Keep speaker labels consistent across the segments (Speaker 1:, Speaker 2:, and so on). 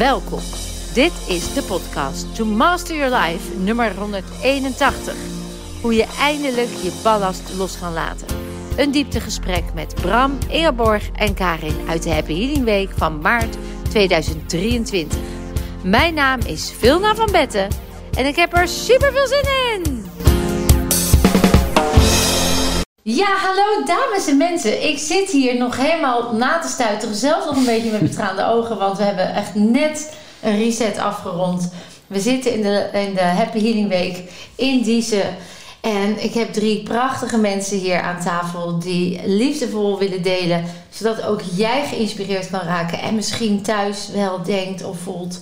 Speaker 1: Welkom. Dit is de podcast To Master Your Life nummer 181. Hoe je eindelijk je ballast los kan laten. Een dieptegesprek met Bram, Ingeborg en Karin uit de Happy Healing Week van maart 2023. Mijn naam is Vilna van Betten en ik heb er super veel zin in. Ja, hallo dames en mensen. Ik zit hier nog helemaal na te stuiteren. Zelfs nog een beetje met betraande ogen. Want we hebben echt net een reset afgerond. We zitten in de, in de Happy Healing Week in Diezen. En ik heb drie prachtige mensen hier aan tafel die liefdevol willen delen. Zodat ook jij geïnspireerd kan raken. En misschien thuis wel denkt of voelt.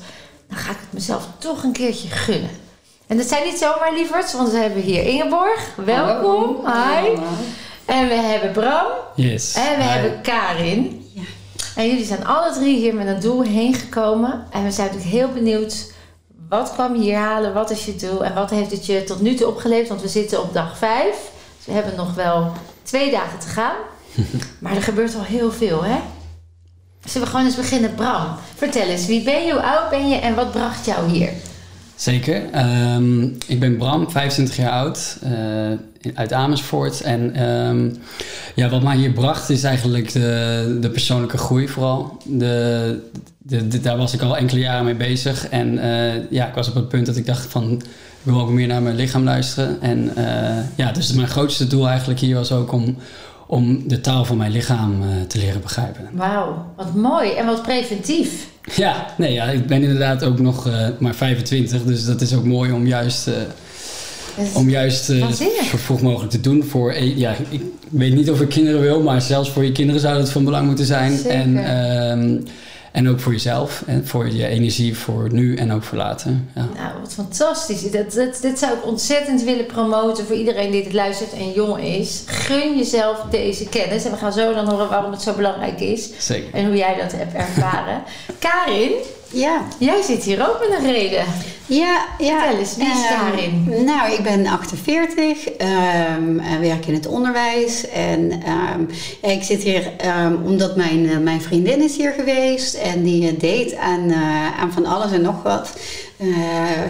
Speaker 1: Dan ga ik het mezelf toch een keertje gunnen. En dat zijn niet zomaar lieverds, want we hebben hier Ingeborg. Welkom. Hi. En we hebben Bram.
Speaker 2: Yes.
Speaker 1: En we
Speaker 2: Hi.
Speaker 1: hebben Karin. Ja. En jullie zijn alle drie hier met een doel heen gekomen. En we zijn natuurlijk heel benieuwd. Wat kwam je hier halen? Wat is je doel? En wat heeft het je tot nu toe opgeleverd? Want we zitten op dag 5. Dus we hebben nog wel twee dagen te gaan. maar er gebeurt al heel veel, hè? Zullen we gewoon eens beginnen? Bram, vertel eens. Wie ben je? Hoe oud ben je? En wat bracht jou hier?
Speaker 2: Zeker. Ehm, ik ben Bram, 25 jaar oud, eh, uit Amersfoort. En ehm, ja, wat mij hier bracht is eigenlijk de, de persoonlijke groei vooral. De, de, daar was ik al enkele jaren mee bezig. En eh, ja, ik was op het punt dat ik dacht van... Ik wil ook meer naar mijn lichaam luisteren. En eh, ja, dus mijn grootste doel eigenlijk hier was ook om, om de taal van mijn lichaam te leren begrijpen.
Speaker 1: Wauw, wat mooi en wat preventief.
Speaker 2: Ja, nee, ja, ik ben inderdaad ook nog eh, maar 25, dus dat is ook mooi om juist, eh,
Speaker 1: Dus-
Speaker 2: om juist
Speaker 1: Waanzinnig.
Speaker 2: zo vroeg mogelijk te doen. Voor, eh, ja, ik weet niet of ik kinderen wil, maar zelfs voor je kinderen zou dat van belang moeten zijn.
Speaker 1: Zeker.
Speaker 2: En, ehm, en ook voor jezelf, en voor je energie voor nu en ook voor later. Ja.
Speaker 1: Nou, wat fantastisch. Dat, dat, dit zou ik ontzettend willen promoten voor iedereen die dit luistert en jong is. Gun jezelf deze kennis. En we gaan zo dan horen waarom het zo belangrijk is.
Speaker 2: Zeker.
Speaker 1: En hoe jij dat hebt ervaren. Karin,
Speaker 3: Ja,
Speaker 1: jij zit hier ook met een reden.
Speaker 3: ja, ja.
Speaker 1: Vertel eens, wie is
Speaker 3: Ehm,
Speaker 1: Karin?
Speaker 3: Nou, ik ben 48, ehm, en werk in het onderwijs. En ehm, ja, ik zit hier omdat mijn, eh, mijn vriendin is hier geweest. En die eh, deed aan, eh, aan van alles en nog wat. Eh,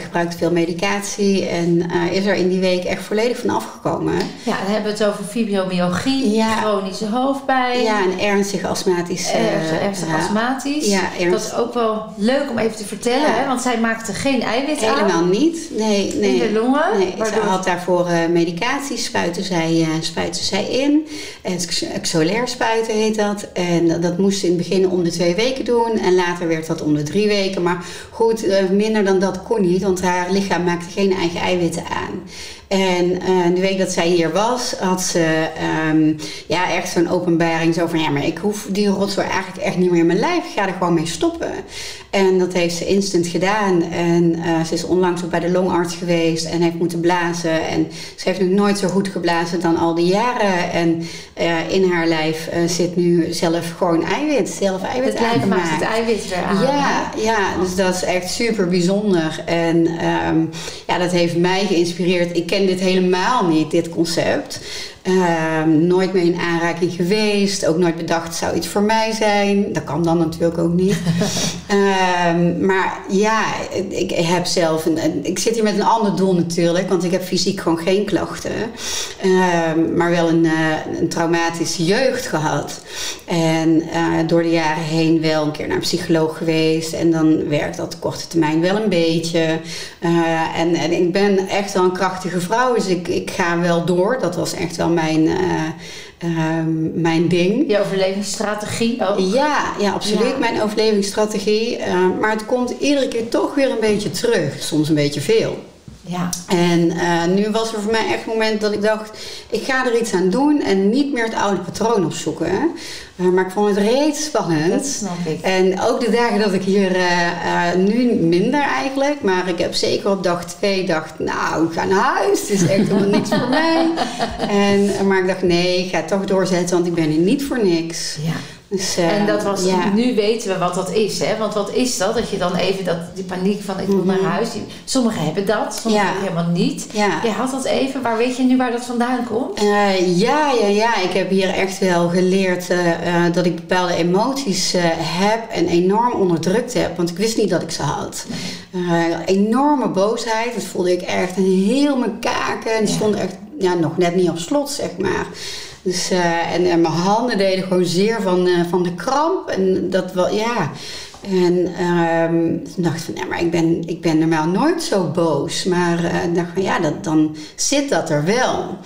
Speaker 3: gebruikt veel medicatie en eh, is er in die week echt volledig van afgekomen.
Speaker 1: Ja, dan hebben we het over fibromyalgie,
Speaker 3: Ja.
Speaker 1: chronische hoofdpijn.
Speaker 3: Ja, een ernstig astmatisch... eh,
Speaker 1: Ernstig, ernstig astmatisch.
Speaker 3: Ja,
Speaker 1: Dat is ook wel leuk om even te vertellen,
Speaker 3: Ja.
Speaker 1: hè? want zij maakte geen eiwit aan
Speaker 3: Helemaal niet. Nee, nee.
Speaker 1: in de longen.
Speaker 3: Nee,
Speaker 1: waardoor
Speaker 3: ze had daarvoor medicatie, spuiten zij, spuiten zij in. En Xolair spuiten heet dat. En dat, moest ze in het begin om de twee weken doen. En later werd dat om de drie weken. Maar goed, minder dan dat kon niet. Want haar lichaam maakte geen eigen eiwitten aan. En eh, de week dat zij hier was, had ze ehm, ja, echt zo'n openbaring. Zo van, ja, maar ik hoef die rotzooi eigenlijk echt niet meer in mijn lijf. Ik ga er gewoon mee stoppen. En dat heeft ze instant gedaan. En eh, ze is onlangs ook bij de longarts geweest en heeft moeten blazen. En ze heeft nog nooit zo goed geblazen dan al die jaren. En eh, in haar lijf zit nu zelf gewoon eiwit. Zelf eiwit
Speaker 1: het lijf maakt het eiwit weer aan.
Speaker 3: Ja, ja, dus dat is echt super bijzonder. En ehm, ja, dat heeft mij geïnspireerd. Ik ken dit helemaal niet, dit concept. Ehm, nooit mee in aanraking geweest. Ook nooit bedacht, zou iets voor mij zijn. Dat kan dan natuurlijk ook niet. Ehm, maar ja, ik heb zelf... Een, ik zit hier met een ander doel natuurlijk. Want ik heb fysiek gewoon geen klachten. Ehm, maar wel een, eh, een traumatische jeugd gehad. En eh, door de jaren heen wel een keer naar een psycholoog geweest. En dan werkt dat op korte termijn wel een beetje. Eh, en, en ik ben echt wel een krachtige vrouw. Dus ik, ik ga wel door. Dat was echt wel mijn, eh, ehm, mijn ding.
Speaker 1: Je overlevingsstrategie ook.
Speaker 3: Ja, ja, absoluut.
Speaker 1: Ja.
Speaker 3: Mijn overlevingsstrategie. Eh, maar het komt iedere keer toch weer een beetje terug. Soms een beetje veel.
Speaker 1: Ja.
Speaker 3: En eh, nu was er voor mij echt een moment dat ik dacht, ik ga er iets aan doen en niet meer het oude patroon opzoeken. Eh, maar ik vond het reeds spannend.
Speaker 1: Dat snap ik.
Speaker 3: En ook de dagen dat ik hier, eh, nu minder eigenlijk, maar ik heb zeker op dag twee dacht, nou, ik ga naar huis, het is echt helemaal niks voor mij. En, maar ik dacht, nee, ik ga het toch doorzetten, want ik ben hier niet voor niks.
Speaker 1: Ja.
Speaker 3: Dus, eh,
Speaker 1: En dat was,
Speaker 3: ja.
Speaker 1: nu weten we wat dat is, hè? Want wat is dat? Dat je dan even dat, die paniek van ik moet naar
Speaker 3: Mhm.
Speaker 1: huis. Sommigen hebben dat, sommigen
Speaker 3: Ja.
Speaker 1: helemaal niet.
Speaker 3: Ja.
Speaker 1: Je had dat even, waar weet je nu waar dat vandaan komt?
Speaker 3: Eh, ja, ja, ja. Ik heb hier echt wel geleerd eh, dat ik bepaalde emoties heb en enorm onderdrukt heb. Want ik wist niet dat ik ze had. Enorme boosheid. Dat voelde ik echt een heel mijn kaken. En die stonden echt ja, nog net niet op slot, zeg maar. Dus, eh, en, mijn handen deden gewoon zeer van, eh, van de kramp. En dat wel, ja. En ehm, toen dacht ik van, ja, maar ik ben, ik ben normaal nooit zo boos. Maar eh, ik dacht van, ja, dat, dan zit dat er wel.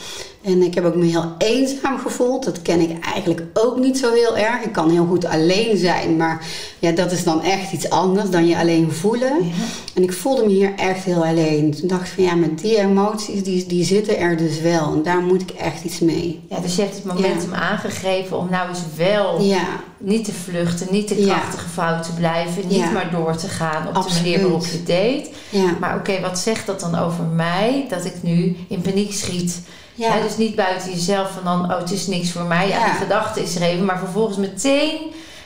Speaker 3: En ik heb ook me heel eenzaam gevoeld. Dat ken ik eigenlijk ook niet zo heel erg. Ik kan heel goed alleen zijn, maar ja, dat is dan echt iets anders dan je alleen voelen. En ik voelde me hier echt heel alleen. Toen dacht ik van, ja, met die emoties, die, die zitten er dus wel. En daar moet ik echt iets mee.
Speaker 1: Ja, dus je hebt het momentum aangegrepen om nou eens wel
Speaker 3: Ja,
Speaker 1: niet te vluchten, niet te krachtige fout te blijven, niet maar door te gaan op de manier waarop je deed. Maar oké, wat zegt dat dan over mij dat ik nu in paniek schiet?
Speaker 3: Ja.
Speaker 1: Dus niet buiten jezelf van dan, oh het is niks voor mij. Ja,
Speaker 3: Ja.
Speaker 1: die gedachte is er even, maar vervolgens meteen,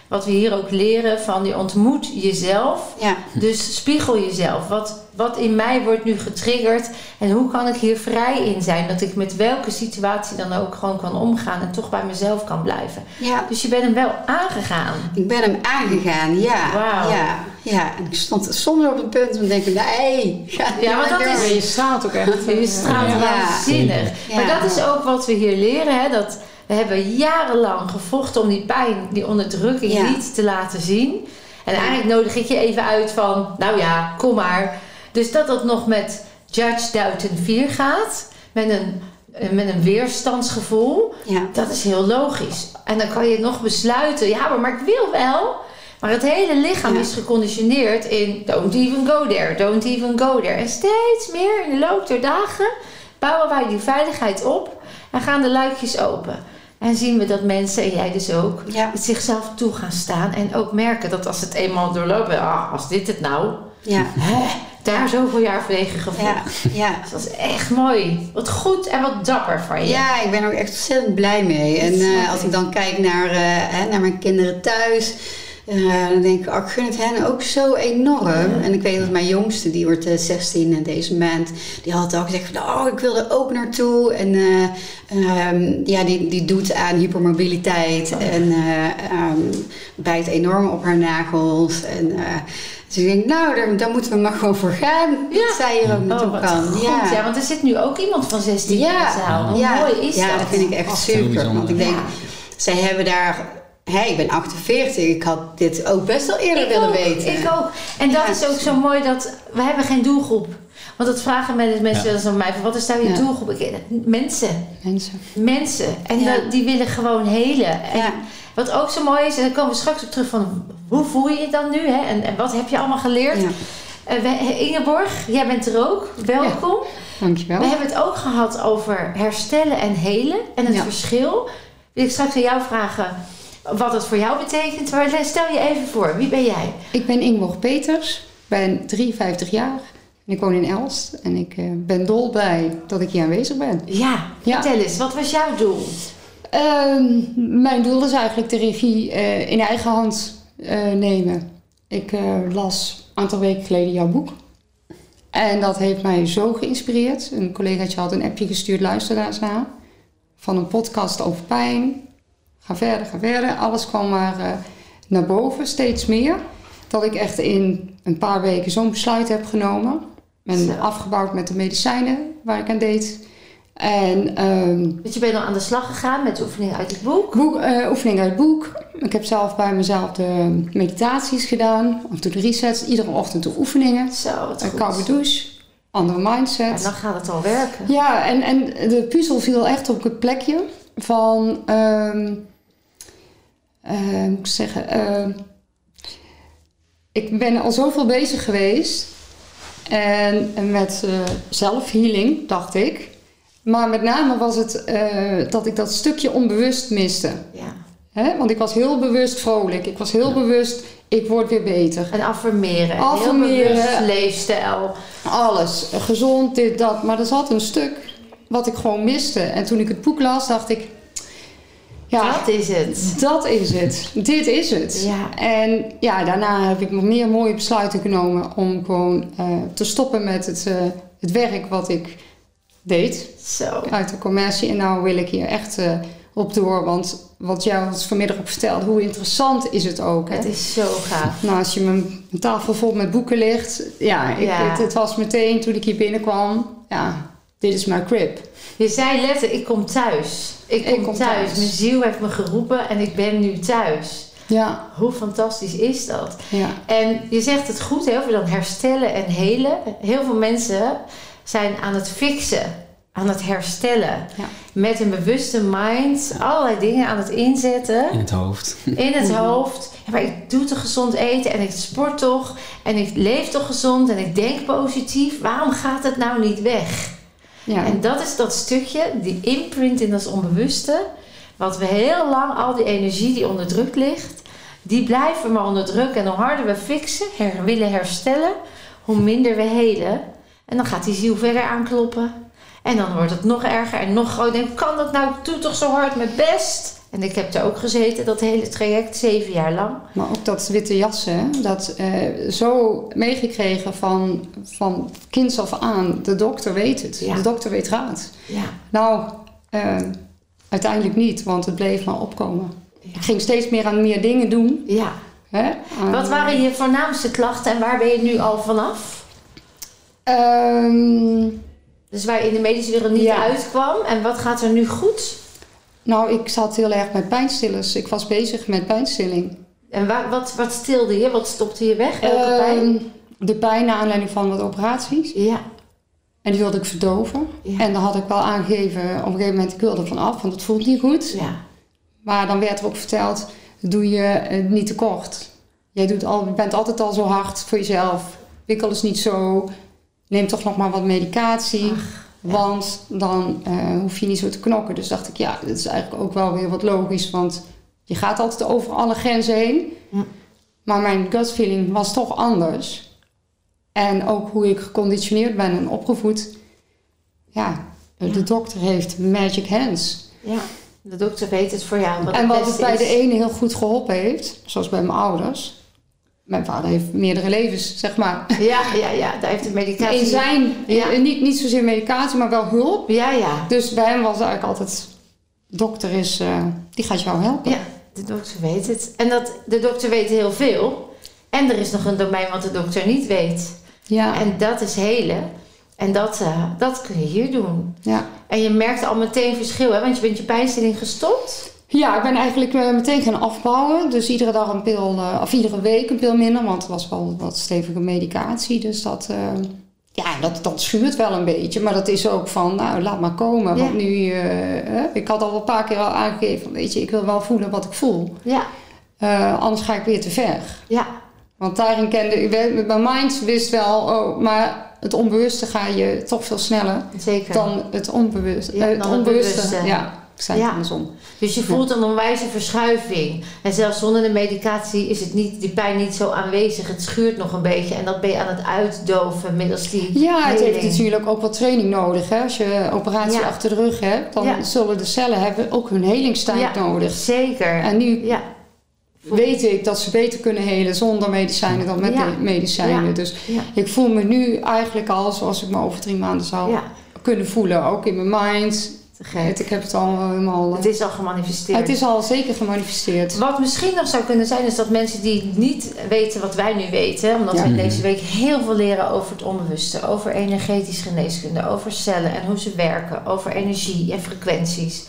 Speaker 1: wat we hier ook leren, van je ontmoet jezelf.
Speaker 3: ja.
Speaker 1: Dus spiegel jezelf. Wat, wat in mij wordt nu getriggerd en hoe kan ik hier vrij in zijn? Dat ik met welke situatie dan ook gewoon kan omgaan en toch bij mezelf kan blijven.
Speaker 3: ja.
Speaker 1: Dus je bent hem wel aangegaan.
Speaker 3: Ik ben hem aangegaan, ja.
Speaker 1: Wauw.
Speaker 3: Ja, ja. En ik stond soms op het punt om te denken, nee, ga
Speaker 1: Ja, want
Speaker 3: maar
Speaker 1: dat
Speaker 3: door.
Speaker 1: is-
Speaker 4: je straalt ook echt.
Speaker 1: Je straalt
Speaker 3: Ja.
Speaker 1: waanzinnig.
Speaker 3: Ja.
Speaker 1: Maar dat is ook wat we hier leren. Hè? Dat we hebben jarenlang gevochten om die pijn, die onderdrukking
Speaker 3: Ja.
Speaker 1: niet te laten zien. En eigenlijk nodig ik je even uit van, nou ja, kom maar. Dus dat dat nog met Judge Doughton 4 gaat. Met een, met een weerstandsgevoel.
Speaker 3: Ja,
Speaker 1: Dat is heel logisch. En dan kan je nog besluiten, ja, maar, maar ik wil wel. Maar het hele lichaam
Speaker 3: Ja.
Speaker 1: is geconditioneerd in don't even go there, don't even go there. En steeds meer in de loop der dagen bouwen wij die veiligheid op en gaan de luikjes open. En zien we dat mensen, en jij dus ook,
Speaker 3: ja,
Speaker 1: zichzelf toe gaan staan. En ook merken dat als het eenmaal doorlopen, ah, als dit het nou,
Speaker 3: ja,
Speaker 1: hè, daar zoveel jaar verlegen gevoeld.
Speaker 3: ja, ja.
Speaker 1: Dus dat is echt mooi. Wat goed en wat dapper van je.
Speaker 3: Ja, ik ben er ook echt ontzettend blij mee. En eh, als
Speaker 1: ik.
Speaker 3: dan kijk naar, eh, hè, naar mijn kinderen thuis, eh, dan denk ik, oh, ik gun het hen ook zo enorm. En ik weet dat mijn jongste, die wordt eh, 16 deze maand, die had al gezegd van, oh, ik wil er ook naartoe. En eh, ehm, ja, die, die doet aan hypermobiliteit en eh, ehm, bijt enorm op haar nagels. En, eh, dus ik denk, nou, daar, daar moeten we maar gewoon voor gaan.
Speaker 1: Ja.
Speaker 3: Dat zij hier ook naartoe
Speaker 1: Oh,
Speaker 3: kan.
Speaker 1: goed. Ja. want er zit nu ook iemand van 16 in de zaal. Hoe
Speaker 3: ja,
Speaker 1: mooi is
Speaker 3: ja,
Speaker 1: dat?
Speaker 3: dat vind ik echt super. Want ik denk,
Speaker 1: Ja.
Speaker 3: zij hebben daar... Hé, ik ben 48. Ik had dit ook best wel eerder
Speaker 1: Ik
Speaker 3: willen
Speaker 1: ook,
Speaker 3: weten.
Speaker 1: Ik ook. En dat
Speaker 3: Ja.
Speaker 1: is ook zo mooi dat we hebben geen doelgroep. Want dat vragen mensen
Speaker 2: Ja.
Speaker 1: wel eens aan mij. Van, wat is nou je
Speaker 4: Ja.
Speaker 1: doelgroep? Ik, mensen.
Speaker 4: Mensen.
Speaker 1: Mensen. En dat- die willen gewoon helen. En
Speaker 3: Ja.
Speaker 1: wat ook zo mooi is, en dan komen we straks op terug van hoe voel je je dan nu? Hè? En, en wat heb je allemaal geleerd?
Speaker 3: Ja.
Speaker 1: Eh, Ingeborg, jij bent er ook. Welkom.
Speaker 4: Dankjewel.
Speaker 1: We hebben het ook gehad over herstellen en helen en het
Speaker 4: Ja.
Speaker 1: verschil. Wil ik straks aan jou vragen wat het voor jou betekent. Maar stel je even voor, wie ben jij?
Speaker 4: Ik ben Ingeborg Peters, ben 53 jaar en ik woon in Elst. En ik eh, ben dolblij dat ik hier aanwezig ben.
Speaker 1: Ja,
Speaker 4: Ja.
Speaker 1: vertel eens, wat was jouw doel?
Speaker 4: Ehm, mijn doel is eigenlijk de regie eh, in eigen hand eh, nemen. Ik las een aantal weken geleden jouw boek. En dat heeft mij zo geïnspireerd. Een collegaatje had een appje gestuurd, luister daar eens naar. Van een podcast over pijn. Ga verder, ga verder. Alles kwam maar eh, naar boven, steeds meer. Dat ik echt in een paar weken zo'n besluit heb genomen. Ben
Speaker 1: Zo.
Speaker 4: afgebouwd met de medicijnen waar ik aan deed. En
Speaker 1: Want je bent al aan de slag gegaan met oefeningen uit het boek.
Speaker 4: Boek, eh, oefening uit het boek. Ik heb zelf bij mezelf de meditaties gedaan. Of de resets. Iedere ochtend de oefeningen.
Speaker 1: Zo, wat
Speaker 4: Een
Speaker 1: goed.
Speaker 4: koude douche. Andere
Speaker 1: En
Speaker 4: mindset.
Speaker 1: dan gaat het al werken.
Speaker 4: Ja, en, en de puzzel viel echt op het plekje van... ehm eh, moet ik zeggen... ehm, ik ben al zoveel bezig geweest. En, en met eh zelfhealing, dacht ik. Maar met name was het eh, dat ik dat stukje onbewust miste.
Speaker 1: Ja.
Speaker 4: Hè? Want ik was heel bewust vrolijk. Ik was heel bewust, ik word weer beter.
Speaker 1: En affirmeren.
Speaker 4: Affirmeren.
Speaker 1: Heel leefstijl.
Speaker 4: Alles. Gezond, dit, dat. Maar er zat een stuk wat ik gewoon miste. En toen ik het boek las, dacht ik... Ja,
Speaker 1: Dat is het.
Speaker 4: dat is het. Dit is het.
Speaker 1: Ja.
Speaker 4: En ja, daarna heb ik nog meer mooie besluiten genomen om gewoon eh, te stoppen met het, eh, het werk wat ik deed
Speaker 1: Zo.
Speaker 4: uit de commercie. En nou wil ik hier echt eh, op door, want wat jij ons vanmiddag ook vertelde, hoe interessant is het ook. Hè?
Speaker 1: Het is zo gaaf.
Speaker 4: Nou, als je mijn, mijn tafel vol met boeken ligt, ja, ik,
Speaker 1: Ja.
Speaker 4: Het, het was meteen toen ik hier binnenkwam, ja, dit is mijn crib.
Speaker 1: Je zei letterlijk, ik kom thuis. Ik kom,
Speaker 4: Ik kom
Speaker 1: thuis.
Speaker 4: thuis.
Speaker 1: Mijn ziel heeft me geroepen en ik ben nu thuis.
Speaker 4: Ja,
Speaker 1: Hoe fantastisch is dat?
Speaker 4: ja,
Speaker 1: En je zegt het goed, heel veel dan herstellen en helen. Heel veel mensen zijn aan het fixen, aan het herstellen.
Speaker 4: Ja.
Speaker 1: Met een bewuste mind, allerlei dingen aan het inzetten
Speaker 2: In het hoofd.
Speaker 1: in het hoofd. Ja, maar ik doe toch gezond eten en ik sport toch en ik leef toch gezond en ik denk positief. Waarom gaat het nou niet weg?
Speaker 4: Ja.
Speaker 1: En dat is dat stukje, die imprint in dat onbewuste, wat we heel lang, al die energie die onder druk ligt, die blijven maar onder druk. En hoe harder we fixen, her, willen herstellen, hoe minder we helen. En dan gaat die ziel verder aankloppen. En dan wordt het nog erger en nog groter. En kan dat nou? Doe toch zo hard mijn best. En ik heb er ook gezeten, dat hele traject, zeven jaar lang.
Speaker 4: Maar ook dat witte jassen, hè, dat eh, zo meegekregen van, van kinds af aan. De dokter weet het.
Speaker 1: Ja.
Speaker 4: De dokter weet raad.
Speaker 1: Ja.
Speaker 4: Nou, eh, uiteindelijk niet, want het bleef maar opkomen. Ik ging steeds meer aan meer dingen doen.
Speaker 1: ja.
Speaker 4: Hè, aan-
Speaker 1: Wat waren je voornaamste klachten en waar ben je nu al vanaf?
Speaker 4: Ehm,
Speaker 1: Dus waar je in de medische wereld niet
Speaker 4: Ja.
Speaker 1: uitkwam. En wat gaat er nu goed?
Speaker 4: Nou, ik zat heel erg met pijnstillers. Ik was bezig met pijnstilling.
Speaker 1: En wat, wat stilde je? Wat stopte je weg? Welke
Speaker 4: Ehm,
Speaker 1: pijn?
Speaker 4: De pijn naar aanleiding van wat operaties.
Speaker 1: Ja.
Speaker 4: En die wilde ik verdoven.
Speaker 1: Ja.
Speaker 4: En dan had ik wel aangegeven, op een gegeven moment, ik wilde van af, want het voelt niet goed.
Speaker 1: ja.
Speaker 4: Maar dan werd er ook verteld, doe je eh, niet te kort. Jij doet al, je bent altijd al zo hard voor jezelf. Wikkel is niet zo. Neem toch nog maar wat medicatie. Want dan eh, hoef je niet zo te knokken. Dus dacht ik, ja, dat is eigenlijk ook wel weer wat logisch. Want je gaat altijd over alle grenzen heen.
Speaker 1: Hm.
Speaker 4: Maar mijn gut feeling was toch anders. En ook hoe ik geconditioneerd ben en opgevoed. Ja, de dokter heeft magic hands.
Speaker 1: ja. De dokter weet het voor jou. Wat
Speaker 4: En wat het bij
Speaker 1: is.
Speaker 4: de ene heel goed geholpen heeft, zoals bij mijn ouders. Mijn vader heeft meerdere levens, zeg maar.
Speaker 1: Ja, ja, ja. Daar heeft de medicatie...
Speaker 4: In zijn,
Speaker 1: Ja.
Speaker 4: niet, niet zozeer medicatie, maar wel hulp.
Speaker 1: Ja, ja.
Speaker 4: Dus bij hem was het eigenlijk altijd, dokter is, eh, die gaat jou helpen.
Speaker 1: Ja, de dokter weet het. En dat, de dokter weet heel veel. En er is nog een domein wat de dokter niet weet.
Speaker 4: Ja,
Speaker 1: En dat is helen. En dat, eh, dat kun je hier doen.
Speaker 4: ja.
Speaker 1: En je merkt al meteen verschil, hè? Want je bent je pijnstilling gestopt.
Speaker 4: Ja ik ben eigenlijk eh, meteen gaan afbouwen. Dus iedere dag een pil, eh, of iedere week een pil minder. Want het was wel wat stevige medicatie. Dus dat, eh, ja, dat, dat schuurt wel een beetje. Maar dat is ook van, nou, laat maar komen.
Speaker 1: Ja.
Speaker 4: Want nu, ik had al een paar keer al aangegeven, weet je, ik wil wel voelen wat ik voel.
Speaker 1: Ja,
Speaker 4: anders ga ik weer te ver.
Speaker 1: ja,
Speaker 4: Want daarin kende ik, mijn mind wist wel, oh, maar het onbewuste ga je toch veel sneller
Speaker 1: zeker.
Speaker 4: dan het onbewuste.
Speaker 1: Ja,
Speaker 4: Eh, het
Speaker 1: dan het
Speaker 4: onbewuste.
Speaker 1: bewuste.
Speaker 4: Ja,
Speaker 1: Ja.
Speaker 4: andersom.
Speaker 1: Dus je voelt een onwijze verschuiving. En zelfs zonder de medicatie is het niet, die pijn niet zo aanwezig. Het schuurt nog een beetje. En dat ben je aan het uitdoven middels die
Speaker 4: Ja, het heeft natuurlijk ook wat training nodig. Hè? Als je operatie
Speaker 1: Ja.
Speaker 4: achter de rug hebt, dan zullen de cellen hebben ook hun helingstijd
Speaker 1: Ja.
Speaker 4: nodig.
Speaker 1: Zeker.
Speaker 4: En nu
Speaker 1: ja,
Speaker 4: weet ik dat ze beter kunnen helen zonder medicijnen dan met
Speaker 1: Ja.
Speaker 4: medicijnen.
Speaker 1: Ja.
Speaker 4: Dus
Speaker 1: ja,
Speaker 4: ik voel me nu eigenlijk al zoals ik me over drie maanden zou kunnen voelen. Ook in mijn mind.
Speaker 1: Te gek.
Speaker 4: Ik heb het al helemaal...
Speaker 1: Het is al gemanifesteerd.
Speaker 4: Het is al zeker gemanifesteerd.
Speaker 1: Wat misschien nog zou kunnen zijn, is dat mensen die niet weten wat wij nu weten, omdat
Speaker 4: Ja.
Speaker 1: we in deze week heel veel leren over het onbewuste, over energetisch geneeskunde, over cellen en hoe ze werken, over energie en frequenties.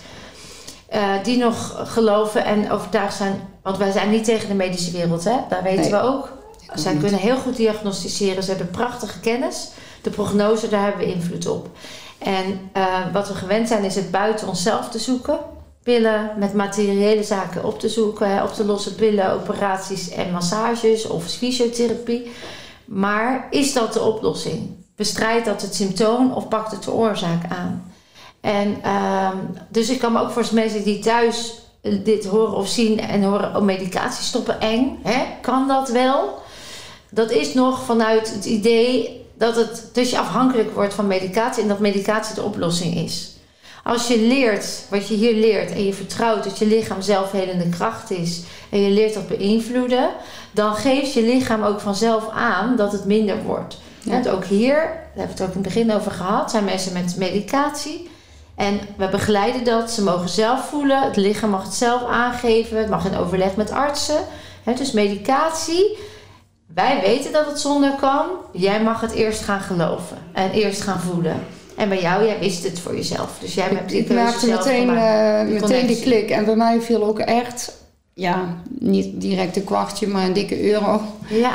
Speaker 1: eh, die nog geloven en overtuigd zijn, want wij zijn niet tegen de medische wereld, hè? daar weten
Speaker 4: Nee.
Speaker 1: we ook. Zij
Speaker 4: niet.
Speaker 1: kunnen heel goed diagnosticeren, ze hebben prachtige kennis. De prognose, daar hebben we invloed op. En eh, wat we gewend zijn, is het buiten onszelf te zoeken. Pillen met materiële zaken op te zoeken, op te lossen pillen, operaties en massages of fysiotherapie. Maar is dat de oplossing? Bestrijdt dat het symptoom of pakt het de oorzaak aan? En ehm, dus ik kan me ook voor mensen die thuis eh, dit horen of zien en horen oh, medicatie stoppen eng. Hè? Kan dat wel? Dat is nog vanuit het idee dat het dus je afhankelijk wordt van medicatie en dat medicatie de oplossing is. Als je leert wat je hier leert en je vertrouwt dat je lichaam zelfhelende kracht is en je leert dat beïnvloeden, dan geeft je lichaam ook vanzelf aan dat het minder wordt.
Speaker 4: Ja.
Speaker 1: Want ook hier, daar hebben we het ook in het begin over gehad, zijn mensen met medicatie. En we begeleiden dat. Ze mogen zelf voelen. Het lichaam mag het zelf aangeven. Het mag in overleg met artsen. Dus medicatie. Wij weten dat het zonder kan. Jij mag het eerst gaan geloven. En eerst gaan voelen. En bij jou, jij wist het voor jezelf. Dus jij hebt die
Speaker 4: ik maakte meteen, eh,
Speaker 1: Die
Speaker 4: meteen die klik. En bij mij viel ook echt, ja, niet direct een kwartje, maar een dikke euro.
Speaker 1: Ja,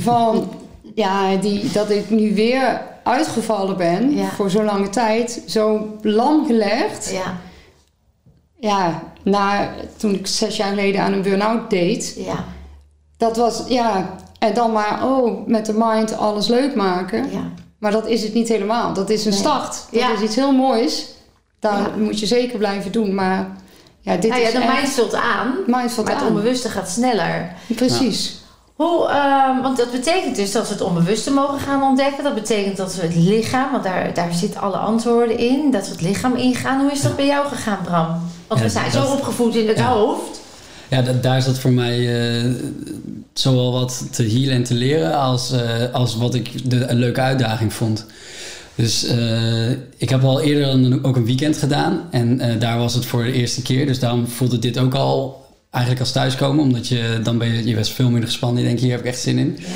Speaker 4: Van ja, die, dat ik nu weer uitgevallen ben
Speaker 1: Ja.
Speaker 4: voor zo'n lange tijd. Zo lam gelegd.
Speaker 1: ja,
Speaker 4: Ja, na, toen ik zes jaar geleden aan een burn-out deed.
Speaker 1: ja,
Speaker 4: Dat was, ja, en dan maar, oh, met de mind alles leuk maken.
Speaker 1: ja.
Speaker 4: Maar dat is het niet helemaal. Dat is een
Speaker 1: Nee.
Speaker 4: start. Dat
Speaker 1: Ja.
Speaker 4: is iets heel moois. Daar
Speaker 1: Ja.
Speaker 4: moet je zeker blijven doen. Maar ja, dit
Speaker 1: Nou ja,
Speaker 4: is
Speaker 1: de
Speaker 4: echt...
Speaker 1: mind vult aan.
Speaker 4: Mind
Speaker 1: Maar het
Speaker 4: aan.
Speaker 1: onbewuste gaat sneller.
Speaker 4: Precies.
Speaker 1: Hoe, ehm, want dat betekent dus dat we het onbewuste mogen gaan ontdekken. Dat betekent dat we het lichaam, want daar, daar zitten alle antwoorden in, dat we het lichaam ingaan. Hoe is dat bij jou gegaan, Bram? Want
Speaker 2: Ja,
Speaker 1: we zijn
Speaker 2: dat-
Speaker 1: zo opgevoed in het
Speaker 2: ja.
Speaker 1: hoofd.
Speaker 2: Ja, da- daar zat voor mij eh, zowel wat te healen en te leren als, eh, als wat ik de, een leuke uitdaging vond. Dus eh, ik heb al eerder een, ook een weekend gedaan en daar was het voor de eerste keer. Dus daarom voelde dit ook al eigenlijk als thuiskomen, omdat je dan ben je, je bent veel minder gespannen. Je denkt, hier heb ik echt zin in.
Speaker 1: Ja.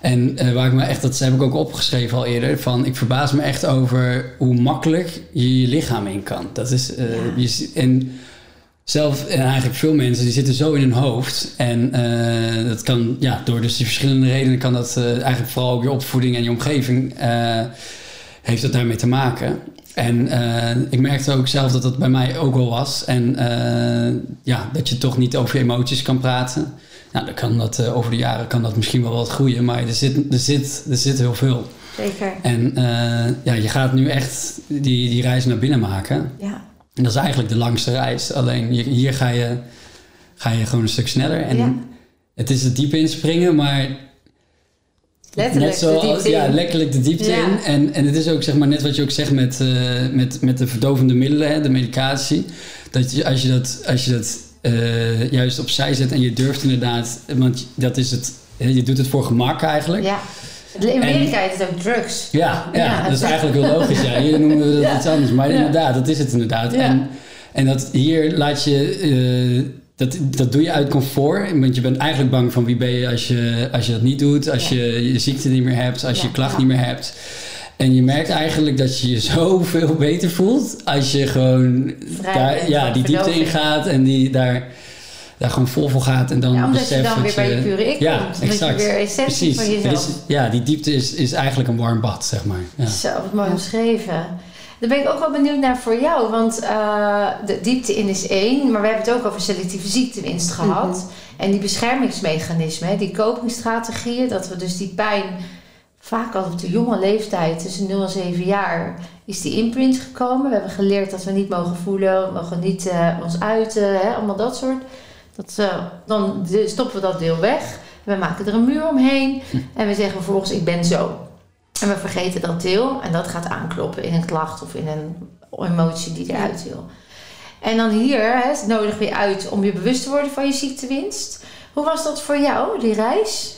Speaker 2: En waar ik me echt, dat heb ik ook opgeschreven al eerder, van ik verbaas me echt over hoe makkelijk je je lichaam in kan. Dat is,
Speaker 1: Ja.
Speaker 2: je, en zelf, en eigenlijk veel mensen, die zitten zo in hun hoofd. En eh, dat kan, ja, door dus die verschillende redenen kan dat eh, eigenlijk vooral ook je opvoeding en je omgeving eh, heeft dat daarmee te maken. En eh, ik merkte ook zelf dat dat bij mij ook wel was. En eh, ja, dat je toch niet over je emoties kan praten. Nou, dan kan dat eh, over de jaren kan dat misschien wel wat groeien, maar er zit, er zit, er zit heel veel.
Speaker 1: Zeker.
Speaker 2: En eh, ja, je gaat nu echt die, die reis naar binnen maken.
Speaker 1: Ja.
Speaker 2: En dat is eigenlijk de langste reis. Alleen hier, hier ga, je, ga je gewoon een stuk sneller. En
Speaker 1: Ja.
Speaker 2: het is het diepe inspringen, maar
Speaker 1: Letterlijk
Speaker 2: net
Speaker 1: de diepte
Speaker 2: ja,
Speaker 1: in.
Speaker 2: letterlijk de diepte
Speaker 1: Ja.
Speaker 2: in. En, en het is ook zeg maar net wat je ook zegt met, eh, met, met de verdovende middelen, hè, de medicatie. Dat je, als je dat, als je dat eh, juist opzij zet en je durft inderdaad, want dat is het, je doet het voor gemak eigenlijk.
Speaker 1: Ja. In Amerika heet het ook drugs.
Speaker 2: Ja, ja,
Speaker 1: Ja,
Speaker 2: dat is eigenlijk heel logisch. Ja. Hier noemen we dat
Speaker 1: Ja.
Speaker 2: iets anders. Maar inderdaad, dat is het inderdaad. En, en dat hier laat je... eh, dat, dat doe je uit comfort. Want je bent eigenlijk bang van wie ben je als je, als je dat niet doet. Als je je ziekte niet meer hebt. Als je klacht niet meer hebt. En je merkt eigenlijk dat je je zoveel beter voelt. Als je gewoon daar, ja, die diepte in
Speaker 1: verdoving.
Speaker 2: gaat. En die daar, daar gewoon vol voor gaat. En dan
Speaker 1: Ja, omdat je dan
Speaker 2: dat
Speaker 1: weer bij je pure ik
Speaker 2: Ja,
Speaker 1: komt.
Speaker 2: Exact.
Speaker 1: je weer essentie
Speaker 2: Precies.
Speaker 1: van
Speaker 2: Het
Speaker 1: jezelf.
Speaker 2: is, ja, die diepte is, is eigenlijk een warm bad, zeg maar. Ja.
Speaker 1: Zo, wat mooi omschreven. Daar ben ik ook wel benieuwd naar voor jou. Want eh, de diepte in is één. Maar we hebben het ook over selectieve ziektewinst gehad.
Speaker 4: Mhm.
Speaker 1: En die beschermingsmechanismen, hè, die copingstrategieën. Dat we dus die pijn vaak al op de jonge leeftijd, tussen 0 en 7 jaar, is die imprint gekomen. We hebben geleerd dat we niet mogen voelen, we mogen niet eh, ons uiten, hè, allemaal dat soort. Dat, eh, dan stoppen we dat deel weg. We maken er een muur omheen. En we zeggen vervolgens, ik ben zo. En we vergeten dat deel en dat gaat aankloppen in een klacht of in een emotie die eruit wil. En dan hier hè, nodig we je uit om je bewust te worden van je ziektewinst. Hoe was dat voor jou, die reis?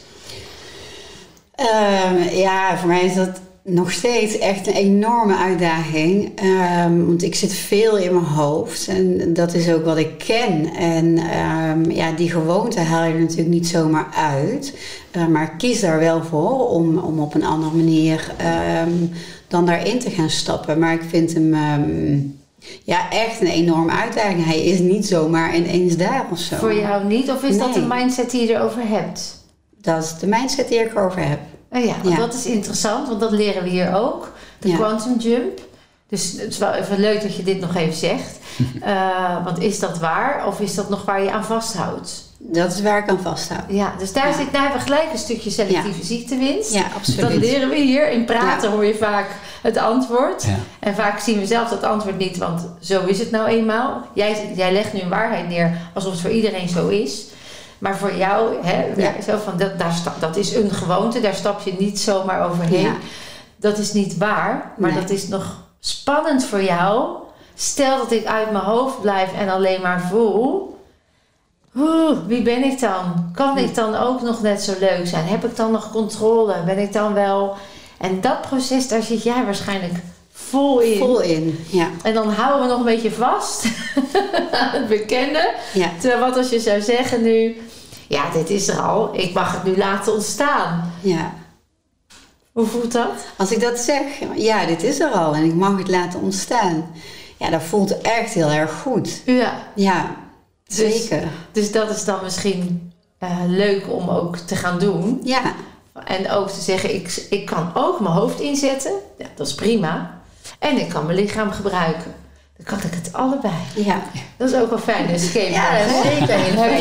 Speaker 3: Ehm, ja, voor mij is dat nog steeds echt een enorme uitdaging. Ehm, want ik zit veel in mijn hoofd en dat is ook wat ik ken. En ehm, ja, die gewoonte haal je natuurlijk niet zomaar uit. Eh, maar ik kies daar wel voor om, om op een andere manier ehm, dan daarin te gaan stappen. Maar ik vind hem ja, echt een enorme uitdaging. Hij is niet zomaar ineens daar of zo.
Speaker 1: Voor jou niet? Of is dat de mindset die je erover hebt?
Speaker 3: Dat is de mindset die ik erover heb.
Speaker 1: Oh ja, want
Speaker 3: Ja.
Speaker 1: dat is interessant, want dat leren we hier ook. De
Speaker 3: Ja.
Speaker 1: quantum jump. Dus het is wel even leuk dat je dit nog even zegt. Eh, want is dat waar of is dat nog waar je aan vasthoudt?
Speaker 3: Dat is waar ik aan vasthoud.
Speaker 1: Ja, dus daar
Speaker 3: Ja.
Speaker 1: zit nou hebben we gelijk een stukje selectieve ziektewinst.
Speaker 3: Ja,
Speaker 1: Dat
Speaker 3: absoluut.
Speaker 1: leren we hier. In praten hoor je vaak het antwoord.
Speaker 2: Ja.
Speaker 1: En vaak zien we zelf dat antwoord niet, want zo is het nou eenmaal. Jij, jij legt nu een waarheid neer alsof het voor iedereen zo is. Maar voor jou, hè,
Speaker 3: Ja.
Speaker 1: zo van, dat, daar sta- dat is een gewoonte, daar stap je niet zomaar overheen.
Speaker 3: Ja.
Speaker 1: Dat is niet waar, maar
Speaker 3: Nee.
Speaker 1: dat is nog spannend voor jou. stel dat ik uit mijn hoofd blijf en alleen maar voel. Oeh, wie ben ik dan? Kan ik dan ook nog net zo leuk zijn? Heb ik dan nog controle? Ben ik dan wel. En dat proces, daar zit jij waarschijnlijk vol in.
Speaker 3: Vol in, ja.
Speaker 1: En dan houden we nog een beetje vast aan het bekende.
Speaker 3: ja.
Speaker 1: Terwijl wat als je zou zeggen nu... Ja, dit is er al. Ik mag het nu laten ontstaan.
Speaker 3: ja.
Speaker 1: Hoe voelt dat?
Speaker 3: Als ik dat zeg, ja, dit is er al en ik mag het laten ontstaan. Ja, dat voelt echt heel erg goed.
Speaker 1: Ja.
Speaker 3: Ja,
Speaker 1: Dus-
Speaker 3: zeker.
Speaker 1: Dus dat is dan misschien eh, leuk om ook te gaan doen.
Speaker 3: Ja,
Speaker 1: En ook te zeggen, ik, ik kan ook mijn hoofd inzetten. Ja, dat is prima. En ik kan mijn lichaam gebruiken. Dan kan ik het allebei.
Speaker 3: ja.
Speaker 1: Dat is ook wel fijn. Een escape
Speaker 3: Ja,
Speaker 1: room,
Speaker 3: dat
Speaker 1: hè?
Speaker 3: is zeker een hele
Speaker 4: Dan heb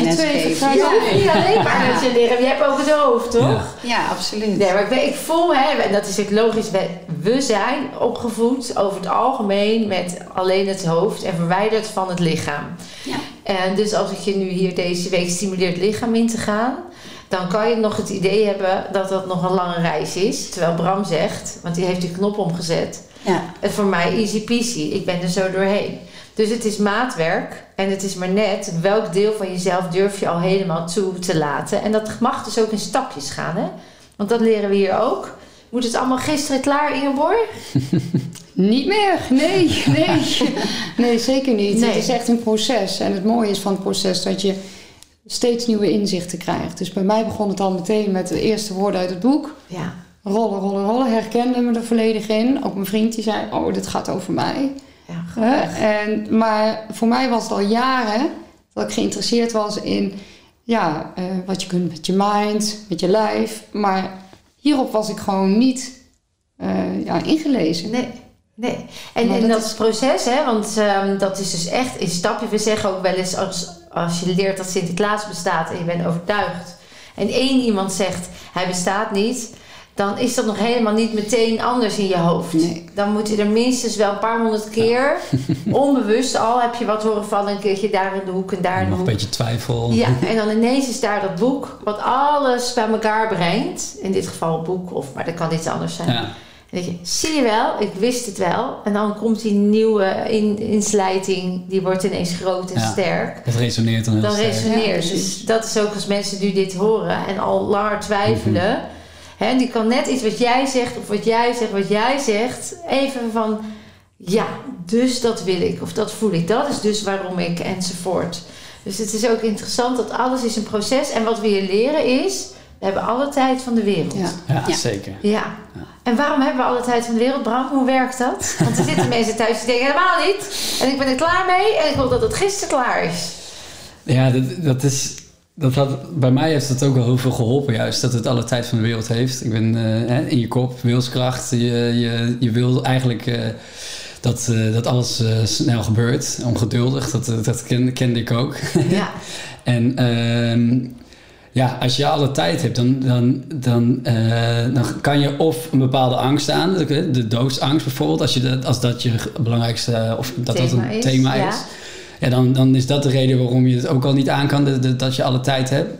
Speaker 4: je
Speaker 3: fijne
Speaker 1: Je hoeft niet alleen maar
Speaker 3: Ja.
Speaker 1: met je lichaam. Je hebt ook het hoofd, toch?
Speaker 2: Ja.
Speaker 3: Ja, absoluut.
Speaker 1: Nee, maar ik, ben- ik voel, hè, en dat is ook logisch, we, we zijn opgevoed over het algemeen met alleen het hoofd en verwijderd van het lichaam.
Speaker 3: Ja.
Speaker 1: En dus als ik je nu hier deze week stimuleert lichaam in te gaan, dan kan je nog het idee hebben dat dat nog een lange reis is. Terwijl Bram zegt, want die heeft die knop omgezet,
Speaker 3: Ja,
Speaker 1: het voor mij easy peasy, ik ben er zo doorheen. Dus het is maatwerk en het is maar net welk deel van jezelf durf je al helemaal toe te laten. En dat mag dus ook in stapjes gaan, hè? Want dat leren we hier ook. Moet het allemaal gisteren klaar, Ingeborg?
Speaker 4: Niet meer, nee, nee. Nee, zeker niet.
Speaker 1: Nee.
Speaker 4: Het is echt een proces. En het mooie is van het proces dat je steeds nieuwe inzichten krijgt. Dus bij mij begon het al meteen met de eerste woorden uit het boek.
Speaker 1: Ja.
Speaker 4: Rollen, rollen, rollen. Herkende me er volledig in. Ook mijn vriend die zei, oh, dit gaat over mij.
Speaker 1: ja?
Speaker 4: En, maar voor mij was het al jaren dat ik geïnteresseerd was in ja, eh, wat je kunt met je mind, met je lijf. Maar hierop was ik gewoon niet eh, ja, ingelezen.
Speaker 1: Nee. Nee. En, en
Speaker 4: dat
Speaker 1: dat
Speaker 4: is-
Speaker 1: proces, hè, want ehm, dat is dus echt in stapje. We zeggen ook wel eens, als, als je leert dat Sinterklaas bestaat en je bent overtuigd. En één iemand zegt, hij bestaat niet. Dan is dat nog helemaal niet meteen anders in je hoofd.
Speaker 4: Nee.
Speaker 1: Dan moet je er minstens wel een paar honderd keer, onbewust al, heb je wat horen vallen. Een keertje daar in de hoek en daar in de
Speaker 2: Nog een
Speaker 1: hoek.
Speaker 2: beetje twijfel.
Speaker 1: Ja, en dan ineens is daar dat boek wat alles bij elkaar brengt. In dit geval een boek, of, maar dat kan iets anders zijn.
Speaker 2: Ja.
Speaker 1: En dan denk je, zie je wel, ik wist het wel. En dan komt die nieuwe in, inslijting, die wordt ineens groot en
Speaker 2: Ja.
Speaker 1: sterk.
Speaker 2: Dat resoneert dan heel
Speaker 1: Dan
Speaker 2: sterk.
Speaker 1: resoneert.
Speaker 4: Ja,
Speaker 1: dus dat is ook als mensen nu dit horen en al langer twijfelen. Hè, die kan net iets wat jij zegt of wat jij zegt, wat jij zegt, even van ja, dus dat wil ik of dat voel ik. Dat is dus waarom ik enzovoort. Dus het is ook interessant dat alles is een proces. En wat we hier leren is, we hebben alle tijd van de wereld.
Speaker 4: Ja.
Speaker 2: Ja,
Speaker 3: Ja.
Speaker 2: zeker.
Speaker 1: Ja. En waarom hebben we alle tijd van de wereld, Bram? Hoe werkt dat? Want er zitten mensen thuis die denken helemaal niet. En ik ben er klaar mee en ik wil dat het gisteren klaar is.
Speaker 2: Ja, dat, dat is. Dat had, bij mij heeft het ook wel heel veel geholpen, juist dat het alle tijd van de wereld heeft. Ik ben eh, in je kop, wilskracht. Je, je, je wil eigenlijk eh, dat, eh, dat alles snel gebeurt. Ongeduldig, dat, dat ken- kende ik ook.
Speaker 1: Ja.
Speaker 2: En ehm, ja, als je alle tijd hebt, dan, dan, dan, dan kan je of een bepaalde angst aan, de, de doodsangst bijvoorbeeld, als, je dat, als dat je belangrijkste, of dat dat
Speaker 1: Thema
Speaker 2: een
Speaker 1: is,
Speaker 2: thema is. Ja, dan, dan is dat de reden waarom je het ook al niet aan kan, dat- dat, dat je alle tijd hebt.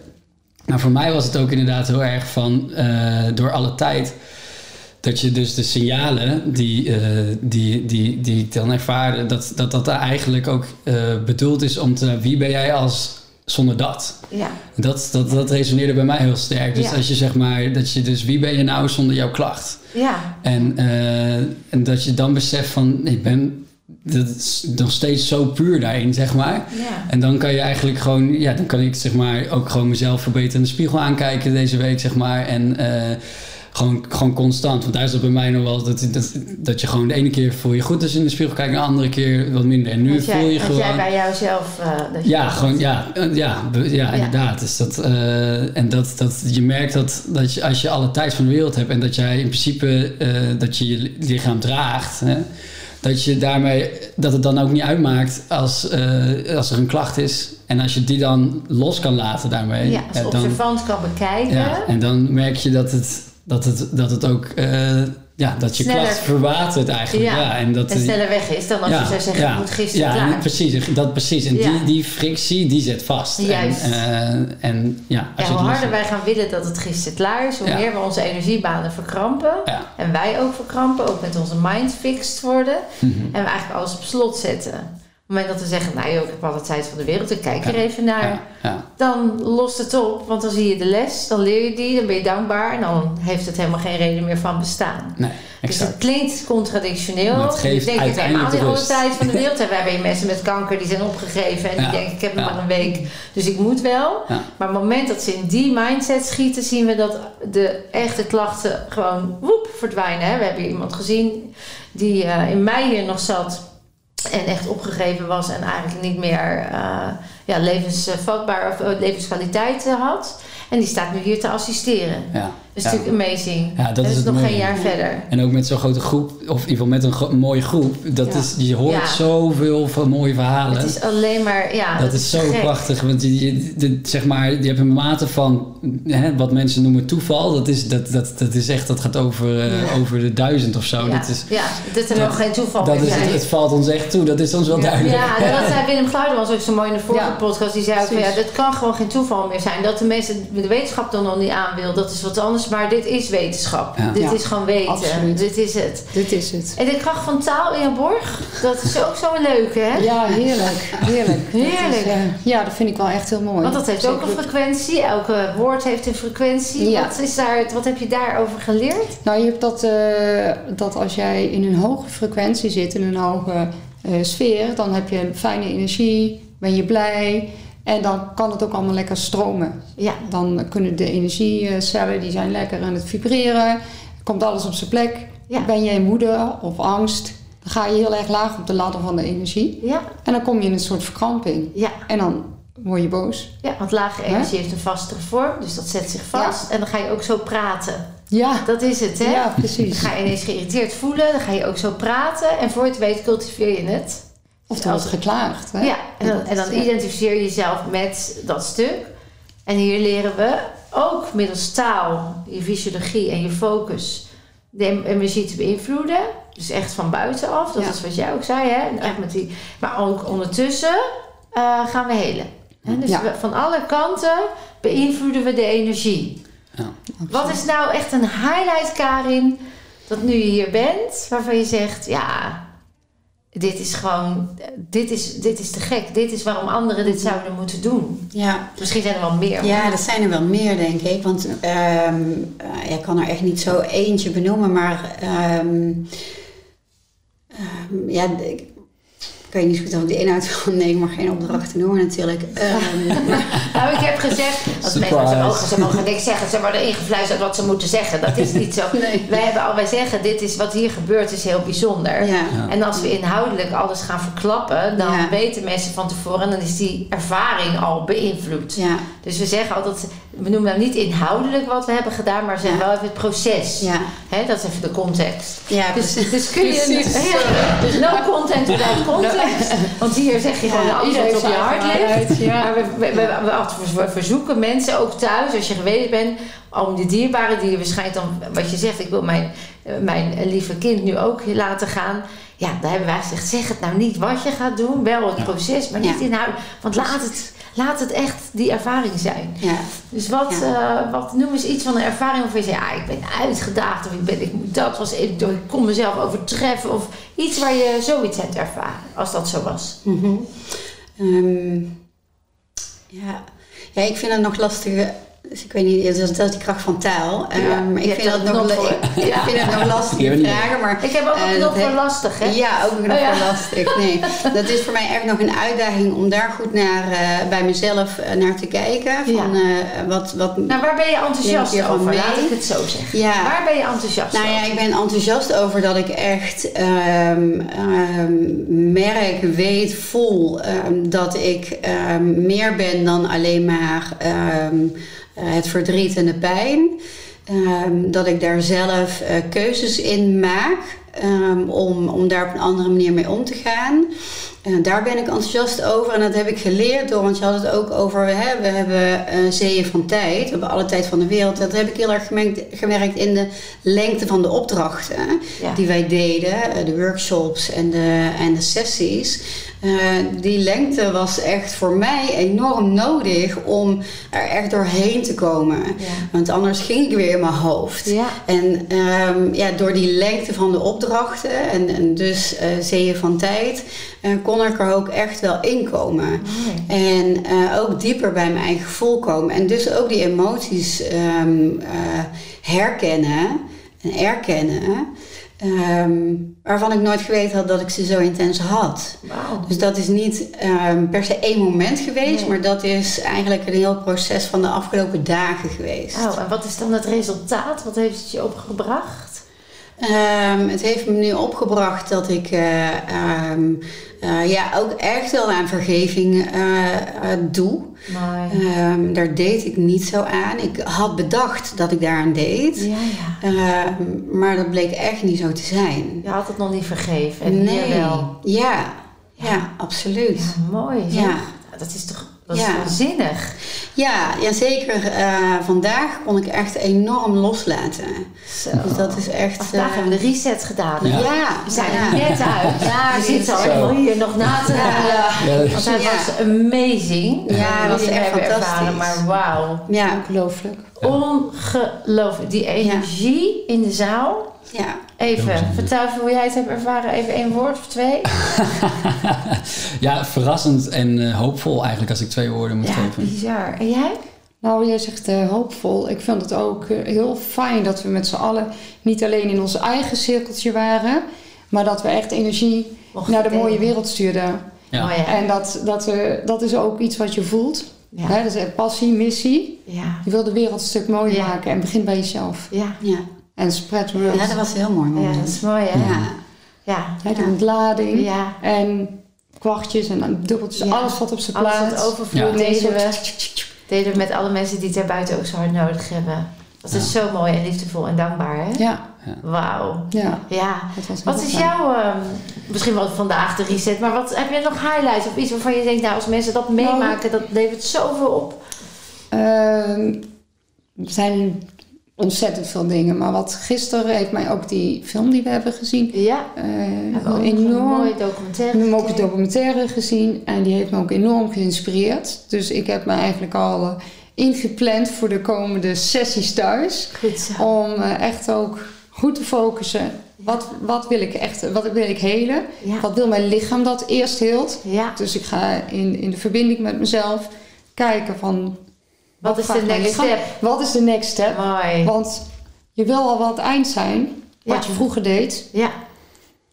Speaker 2: Maar voor mij was het ook inderdaad heel erg van, eh, door alle tijd, dat je dus de signalen die, eh, die, die, die ik dan ervaarde, dat dat, dat daar eigenlijk ook eh, bedoeld is om te, wie ben jij als zonder dat?
Speaker 1: Ja.
Speaker 2: Dat, dat, dat resoneerde bij mij heel sterk. Dus
Speaker 1: Ja.
Speaker 2: als je zeg maar, dat je dus wie ben je nou zonder jouw klacht?
Speaker 1: Ja.
Speaker 2: En, en dat je dan beseft van, ik ben dat is nog steeds zo puur daarin, zeg maar.
Speaker 1: Ja.
Speaker 2: En dan kan je eigenlijk gewoon, ja, dan kan ik zeg maar ook gewoon mezelf verbeteren in de spiegel aankijken deze week, zeg maar. En eh, gewoon, gewoon constant. Want daar is dat bij mij nog wel dat, dat, dat je gewoon de ene keer voel je goed als je in de spiegel kijkt, de andere keer wat minder. En nu
Speaker 1: jij,
Speaker 2: voel je
Speaker 1: want
Speaker 2: gewoon.
Speaker 1: jij bij jouzelf... eh, dat je
Speaker 2: Ja,
Speaker 1: dat-
Speaker 2: gewoon, ja, eh, ja, ja, inderdaad. Dus dat, en dat, dat je merkt dat, dat je, als je alle tijd van de wereld hebt en dat jij in principe dat je je lichaam draagt, hè, dat je daarmee, dat het dan ook niet uitmaakt als, eh, als er een klacht is. En als je die dan los kan laten daarmee.
Speaker 1: Ja, als
Speaker 2: eh, dan,
Speaker 1: observant kan bekijken.
Speaker 2: ja, en dan merk je dat het, dat het, dat het ook, eh, ja, dat je
Speaker 1: Sneller.
Speaker 2: klacht verwatert eigenlijk. Ja. en dat
Speaker 1: en sneller weg is dan als je zou zeggen, ik moet gisteren
Speaker 2: ja,
Speaker 1: klaar.
Speaker 2: en precies, dat precies. En
Speaker 1: Ja.
Speaker 2: die, die frictie, die zet vast.
Speaker 1: Juist.
Speaker 2: En, eh, en ja, als
Speaker 1: Ja, hoe harder wij gaan willen dat het gisteren klaar is, hoe
Speaker 2: Ja.
Speaker 1: meer we onze energiebanen verkrampen.
Speaker 2: Ja.
Speaker 1: En wij ook verkrampen, ook met onze mind fixed worden.
Speaker 2: Mhm.
Speaker 1: En we eigenlijk alles op slot zetten. Het moment dat we zeggen, nou joh, ik heb alle tijd van de wereld, ik kijk er even naar.
Speaker 2: Ja, ja.
Speaker 1: Dan lost het op, want dan zie je de les, dan leer je die, dan ben je dankbaar. En dan heeft het helemaal geen reden meer van bestaan.
Speaker 2: Nee,
Speaker 1: Dus het klinkt contradictioneel.
Speaker 2: Maar het geeft
Speaker 1: ik denk
Speaker 2: uiteindelijk
Speaker 1: niet
Speaker 2: de
Speaker 1: alle tijd van de wereld hebben. We hebben mensen met kanker die zijn opgegeven. En die denken, ik heb nog maar een week, dus ik moet wel. Maar op het moment dat ze in die mindset schieten, zien we dat de echte klachten gewoon woep verdwijnen. Hè? We hebben iemand gezien die eh, in mei hier nog zat en echt opgegeven was en eigenlijk niet meer eh, ja, levensvatbaar of eh, levenskwaliteit eh, had. En die staat nu hier te assisteren.
Speaker 2: Ja.
Speaker 1: Dat is
Speaker 2: Ja.
Speaker 1: natuurlijk amazing.
Speaker 2: Ja, dat is het
Speaker 1: nog
Speaker 2: mooie.
Speaker 1: geen jaar verder.
Speaker 2: En ook met zo'n grote groep, of in ieder geval met een gro- mooie groep. Dat
Speaker 4: Ja.
Speaker 2: is, je hoort
Speaker 1: Ja.
Speaker 2: zoveel van mooie verhalen.
Speaker 1: Het is alleen maar, ja.
Speaker 2: dat is zo
Speaker 1: gek.
Speaker 2: prachtig. Want je, je, de- zeg maar, je hebt een mate van hè, wat mensen noemen toeval. Dat, is, dat, dat, dat is echt, dat gaat over, eh,
Speaker 1: Ja.
Speaker 2: over de duizend of zo.
Speaker 1: Ja,
Speaker 2: Dat is,
Speaker 1: ja, dit er
Speaker 2: dat-
Speaker 1: nog geen toeval
Speaker 2: dat
Speaker 1: meer
Speaker 2: is, het, het valt ons echt toe. Dat is ons wel
Speaker 4: Ja.
Speaker 2: duidelijk.
Speaker 1: Ja, en dat zei Willem Gluijdermans ook zo mooi in de vorige
Speaker 4: Ja.
Speaker 1: podcast. Die zei ook van, ja, dit kan gewoon geen toeval meer zijn. Dat de mensen de wetenschap dan nog niet aan wil, dat is wat anders. Maar dit is wetenschap.
Speaker 2: Ja.
Speaker 1: Dit
Speaker 4: Ja,
Speaker 1: is gewoon weten.
Speaker 4: absoluut.
Speaker 1: Dit is het.
Speaker 4: Dit is het.
Speaker 1: En de kracht van taal in je borg, dat is ook zo'n leuke, hè?
Speaker 4: Ja, heerlijk. Heerlijk. Dat is,
Speaker 1: Heerlijk.
Speaker 4: eh, ja, dat vind ik wel echt heel mooi.
Speaker 1: Want dat heeft ook een frequentie. Elke woord heeft een frequentie.
Speaker 4: Ja.
Speaker 1: Wat, is daar, wat heb je daarover geleerd?
Speaker 4: Nou, je hebt dat, eh, dat als jij in een hoge frequentie zit, in een hoge eh, sfeer, dan heb je een fijne energie, ben je blij en dan kan het ook allemaal lekker stromen.
Speaker 1: Ja,
Speaker 4: Dan kunnen de energiecellen, die zijn lekker aan het vibreren, komt alles op zijn plek.
Speaker 1: Ja.
Speaker 4: Ben jij moede of angst, dan ga je heel erg laag op de ladder van de energie
Speaker 1: ja,
Speaker 4: en dan kom je in een soort verkramping.
Speaker 1: ja.
Speaker 4: En dan word je boos.
Speaker 1: Ja, want lage energie heeft een vastere vorm, dus dat zet zich vast. En dan ga je ook zo praten.
Speaker 4: Ja,
Speaker 1: Dat is het, hè?
Speaker 4: ja
Speaker 1: Dan
Speaker 4: precies.
Speaker 1: ga je ineens geïrriteerd voelen, dan ga je ook zo praten. En voor je het weet cultiveer je het.
Speaker 4: Of er wordt geklaagd. Hè?
Speaker 1: Ja, en dan, en dan
Speaker 4: Ja.
Speaker 1: identificeer je jezelf met dat stuk. En hier leren we ook middels taal, je fysiologie en je focus de energie te beïnvloeden. Dus echt van buitenaf, dat
Speaker 4: Ja.
Speaker 1: is wat jij ook zei, hè? En echt met die, maar ook ondertussen eh, gaan we helen. Hè? Dus
Speaker 4: Ja.
Speaker 1: we- van alle kanten beïnvloeden we de energie.
Speaker 2: Ja.
Speaker 1: Wat is nou echt een highlight, Karin, dat nu je hier bent, waarvan je zegt, ja, dit is gewoon, dit is, dit is te gek. Dit is waarom anderen dit zouden moeten doen.
Speaker 3: Ja,
Speaker 1: Misschien zijn er wel meer.
Speaker 3: Ja, dat zijn er wel meer, denk ik. Want eh, ik kan er echt niet zo eentje benoemen, maar ehm, ehm, ja, ik ik weet niet zo goed over de inhoud van. Nee, ik mag geen opdrachten noemen natuurlijk. Ehm,
Speaker 1: Nou, ik heb gezegd, als mensen ze mogen, ze mogen niks zeggen, ze worden ingefluisterd wat ze moeten zeggen. Dat is niet zo.
Speaker 3: Nee.
Speaker 1: Wij hebben al, wij zeggen, dit is wat hier gebeurt, is heel bijzonder.
Speaker 3: ja.
Speaker 2: Ja.
Speaker 1: En als we inhoudelijk alles gaan verklappen, dan
Speaker 3: Ja.
Speaker 1: weten mensen van tevoren en dan is die ervaring al beïnvloed.
Speaker 3: Ja,
Speaker 1: Dus we zeggen altijd, we noemen nou niet inhoudelijk wat we hebben gedaan, maar zeggen
Speaker 3: Ja.
Speaker 1: wel even het proces.
Speaker 3: ja,
Speaker 1: Hè, dat is even de context.
Speaker 3: ja,
Speaker 1: Dus,
Speaker 3: precies.
Speaker 1: dus kun je
Speaker 3: Precies.
Speaker 1: Ja, dus no content without context. Want hier zeg je gewoon
Speaker 3: Ja,
Speaker 1: alles
Speaker 4: iedereen
Speaker 1: wat op je hart
Speaker 4: zijn
Speaker 1: ligt. Maar we, we, we, we- we verzoeken mensen ook thuis, als je geweest bent, om die dierbaren die je waarschijnlijk dan, wat je zegt, ik wil mijn, eh, mijn lieve kind nu ook laten gaan. Ja, daar hebben wij gezegd, zeg het nou niet wat je gaat doen, wel het
Speaker 2: Ja.
Speaker 1: proces, maar niet
Speaker 3: Ja.
Speaker 1: inhoud. Want laat het, laat het echt die ervaring zijn.
Speaker 3: Ja.
Speaker 1: Dus wat,
Speaker 3: Ja.
Speaker 1: eh, wat noem eens iets van een ervaring waarvan je zegt, ja, ik ben uitgedaagd of ik ben, ik, moet dat was, ik, ik kon mezelf overtreffen of iets waar je zoiets hebt ervaren, als dat zo was.
Speaker 3: Mhm. Ehm, ja. ja, ik vind het nog lastig. Dus ik weet niet, dat is, dat is de kracht van taal.
Speaker 1: Ja,
Speaker 3: Ehm, ik, vind het nog,
Speaker 1: knop
Speaker 3: ik,
Speaker 1: Ja.
Speaker 3: vind het nog
Speaker 2: niet-
Speaker 3: vragen, maar
Speaker 1: Ik heb ook
Speaker 3: Eh,
Speaker 1: een knop
Speaker 3: dat
Speaker 1: voor
Speaker 3: heeft-
Speaker 1: lastig, hè?
Speaker 3: Ja, ook nog
Speaker 1: Oh, ja.
Speaker 3: wel lastig. Nee, dat is voor mij echt nog een uitdaging om daar goed naar, eh, bij mezelf eh, naar te kijken. Van, eh, wat, wat,
Speaker 1: Nou, waar ben je enthousiast over?
Speaker 3: mee?
Speaker 1: Laat ik het zo zeggen.
Speaker 3: Ja.
Speaker 1: Waar ben je enthousiast
Speaker 3: nou ja,
Speaker 1: over?
Speaker 3: ik ben enthousiast over dat ik echt ehm, ehm, merk, weet, voel ehm, dat ik ehm, meer ben dan alleen maar ehm, eh, het verdriet en de pijn. Ehm, dat ik daar zelf eh, keuzes in maak ehm, om, om daar op een andere manier mee om te gaan. En daar ben ik enthousiast over en dat heb ik geleerd door, want je had het ook over, hè, we hebben uh, zeeën van tijd, we hebben alle tijd van de wereld. Dat heb ik heel erg gemerkt, gemerkt in de lengte van de opdrachten
Speaker 1: Ja.
Speaker 3: die wij deden, eh, de workshops en de, en de sessies. Uh, die lengte was echt voor mij enorm nodig om er echt doorheen te komen.
Speaker 1: Ja.
Speaker 3: Want anders ging ik weer in mijn hoofd.
Speaker 1: Ja.
Speaker 3: En um, ja, door die lengte van de opdrachten en, en dus uh, zeeën van tijd, uh, kon ik er ook echt wel inkomen.
Speaker 1: Mooi.
Speaker 3: En uh, ook dieper bij mijn eigen gevoel komen. En dus ook die emoties um, herkennen en erkennen. Um, waarvan ik nooit geweten had dat ik ze zo intens had.
Speaker 1: Wow.
Speaker 3: Dus dat is niet um, per se één moment geweest,
Speaker 1: Nee.
Speaker 3: maar dat is eigenlijk een heel proces van de afgelopen dagen geweest.
Speaker 1: Oh, en wat is dan het resultaat? Wat heeft het je opgebracht?
Speaker 3: Um, het heeft me nu opgebracht dat ik uh, um, uh, ja, ook echt wel aan vergeving uh, doe.
Speaker 1: Mooi.
Speaker 3: Um, daar deed ik niet zo aan. Ik had bedacht dat ik daaraan deed.
Speaker 1: Ja, ja.
Speaker 3: maar dat bleek echt niet zo te zijn.
Speaker 1: Je had het nog niet vergeven. En
Speaker 3: nee.
Speaker 1: wel.
Speaker 3: Ja. ja, absoluut.
Speaker 1: Ja, mooi. zeg.
Speaker 3: Ja.
Speaker 1: Dat is toch dat is
Speaker 3: Ja.
Speaker 1: waanzinnig.
Speaker 3: Ja, ja zeker. Uh, vandaag kon ik echt enorm loslaten.
Speaker 1: Zo.
Speaker 3: Dus dat is echt.
Speaker 1: Vandaag
Speaker 3: uh,
Speaker 1: hebben we de reset gedaan.
Speaker 2: Ja.
Speaker 3: ja,
Speaker 1: We zijn
Speaker 3: ja.
Speaker 1: er net uit.
Speaker 3: Ja,
Speaker 1: we zitten al helemaal hier nog na te halen.
Speaker 2: Ja,
Speaker 1: Want hij
Speaker 3: Ja.
Speaker 1: was amazing.
Speaker 3: Ja, hij was echt
Speaker 1: ervaren,
Speaker 3: fantastisch.
Speaker 1: maar wauw.
Speaker 3: Ja,
Speaker 4: Ongelooflijk.
Speaker 2: Ja.
Speaker 1: Ongelooflijk. Die energie in de zaal.
Speaker 3: Ja.
Speaker 1: Even, vertel even hoe jij het hebt ervaren. Even één woord of twee.
Speaker 2: ja, verrassend en eh, hoopvol eigenlijk als ik twee woorden moet
Speaker 1: Ja,
Speaker 2: geven.
Speaker 1: bizar. En jij?
Speaker 4: Nou, jij zegt eh, hoopvol. Ik vind het ook eh, heel fijn dat we met z'n allen niet alleen in ons eigen cirkeltje waren, maar dat we echt energie naar de
Speaker 1: delen.
Speaker 4: mooie wereld stuurden.
Speaker 2: Ja.
Speaker 1: Mooi, hè?
Speaker 4: En dat, dat, we, dat is ook iets wat je voelt.
Speaker 1: Ja.
Speaker 4: Hè, dat is echt passie, missie.
Speaker 1: Ja.
Speaker 4: Je wil de wereld een stuk mooier
Speaker 1: Ja.
Speaker 4: maken en begin bij jezelf.
Speaker 1: Ja.
Speaker 3: Ja.
Speaker 4: En spread.
Speaker 3: Ja, dat was een heel mooi
Speaker 1: ja,
Speaker 3: moment.
Speaker 1: dat is mooi, hè?
Speaker 3: Ja.
Speaker 1: Ja.
Speaker 4: De ontlading
Speaker 1: Ja.
Speaker 4: en kwartjes en dubbeltjes.
Speaker 1: Ja.
Speaker 4: Alles wat op zijn
Speaker 1: Alles
Speaker 4: plaats.
Speaker 1: wat overvloeit
Speaker 2: Ja.
Speaker 1: delen we. Delen we met alle mensen die het er buiten ook zo hard nodig hebben. Dat is zo mooi en liefdevol en dankbaar, hè?
Speaker 4: Ja,
Speaker 1: Wauw.
Speaker 4: ja.
Speaker 1: Ja. Wat is jouw, ehm, misschien wel vandaag de reset, maar wat, heb je nog highlights of iets waarvan je denkt, nou als mensen dat meemaken, dat levert zoveel op?
Speaker 4: Ehm, er zijn ontzettend veel dingen. Maar wat gisteren heeft mij ook die film die we hebben gezien.
Speaker 1: Ja, ook nog een
Speaker 4: enorm.
Speaker 1: mooie documentaire
Speaker 4: een
Speaker 1: gekeken.
Speaker 4: documentaire gezien en die heeft me ook enorm geïnspireerd. Dus ik heb me eigenlijk al eh, ingepland voor de komende sessies thuis.
Speaker 1: Goed zo.
Speaker 4: Om eh, echt ook goed te focussen. Wat, wat wil ik echt, wat wil ik helen?
Speaker 1: Ja.
Speaker 4: Wat wil mijn lichaam dat eerst heelt?
Speaker 1: Ja.
Speaker 4: Dus ik ga in, in de verbinding met mezelf kijken van...
Speaker 1: Wat is de next step?
Speaker 4: Wat is de next step?
Speaker 1: Mooi.
Speaker 4: Want je wil al wat eind zijn, wat
Speaker 1: Ja.
Speaker 4: je vroeger deed.
Speaker 1: Ja,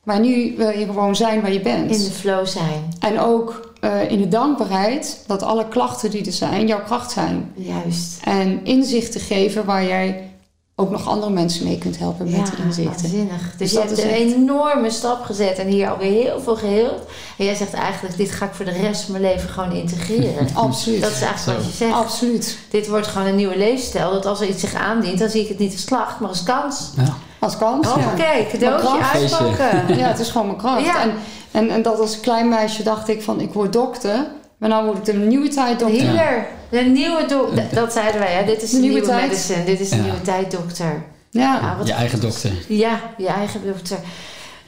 Speaker 4: Maar nu wil je gewoon zijn waar je bent.
Speaker 1: in de flow zijn.
Speaker 4: En ook eh, in de dankbaarheid dat alle klachten die er zijn jouw kracht zijn.
Speaker 1: Juist.
Speaker 4: En inzichten geven waar jij ook nog andere mensen mee kunt helpen met die inzichten.
Speaker 1: waanzinnig. Dus,
Speaker 4: Dus
Speaker 1: je
Speaker 4: dat
Speaker 1: hebt een
Speaker 4: echt-
Speaker 1: enorme stap gezet en hier alweer heel veel geheeld. En jij zegt eigenlijk, dit ga ik voor de rest van mijn leven gewoon integreren.
Speaker 4: Absoluut.
Speaker 1: Dat is eigenlijk wat je zegt.
Speaker 4: Absoluut.
Speaker 1: Dit wordt gewoon een nieuwe leefstijl. Dat als er iets zich aandient, dan zie ik het niet als klacht, maar als kans.
Speaker 2: Ja.
Speaker 4: Als kans.
Speaker 1: Oh,
Speaker 4: ja.
Speaker 1: Oké, cadeautje uitpakken.
Speaker 4: Ja, het is gewoon mijn kracht.
Speaker 1: Ja.
Speaker 4: En, en, en dat als klein meisje dacht ik van ik word dokter. Maar nou word ik de nieuwe tijd dokter.
Speaker 1: Healer. De nieuwe dokter. Dat zeiden wij, hè? Dit is de,
Speaker 4: De
Speaker 1: nieuwe,
Speaker 4: nieuwe tijd.
Speaker 1: medicine. Dit is de
Speaker 2: Ja.
Speaker 1: nieuwe tijd dokter.
Speaker 4: Ja.
Speaker 1: Ja, wat
Speaker 2: Je eigen dokter.
Speaker 1: Ja, je eigen dokter.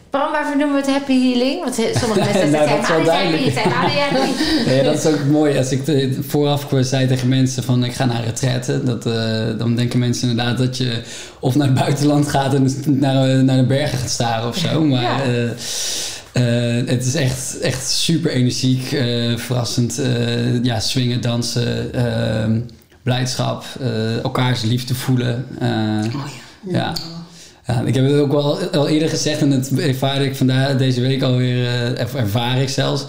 Speaker 1: Bram, waarvoor noemen we het happy healing? Want he- sommige mensen
Speaker 2: Nou,
Speaker 1: zeggen,
Speaker 2: dat is wel
Speaker 1: ah, die zijn niet.
Speaker 2: Ja, dat is ook mooi. Als ik de- vooraf zei tegen mensen van ik ga naar retraite, dat, eh, dan denken mensen inderdaad dat je of naar het buitenland gaat en naar, eh, naar de bergen gaat staren of zo. Maar
Speaker 1: Ja.
Speaker 2: eh, eh, het is echt, echt super energiek, eh, verrassend. eh, ja, swingen, dansen, eh, blijdschap, eh, elkaars liefde voelen. eh, ja. Ja, ik heb het ook wel al eerder gezegd en dat ervaar ik vandaag deze week alweer, eh, of ervaar ik zelfs.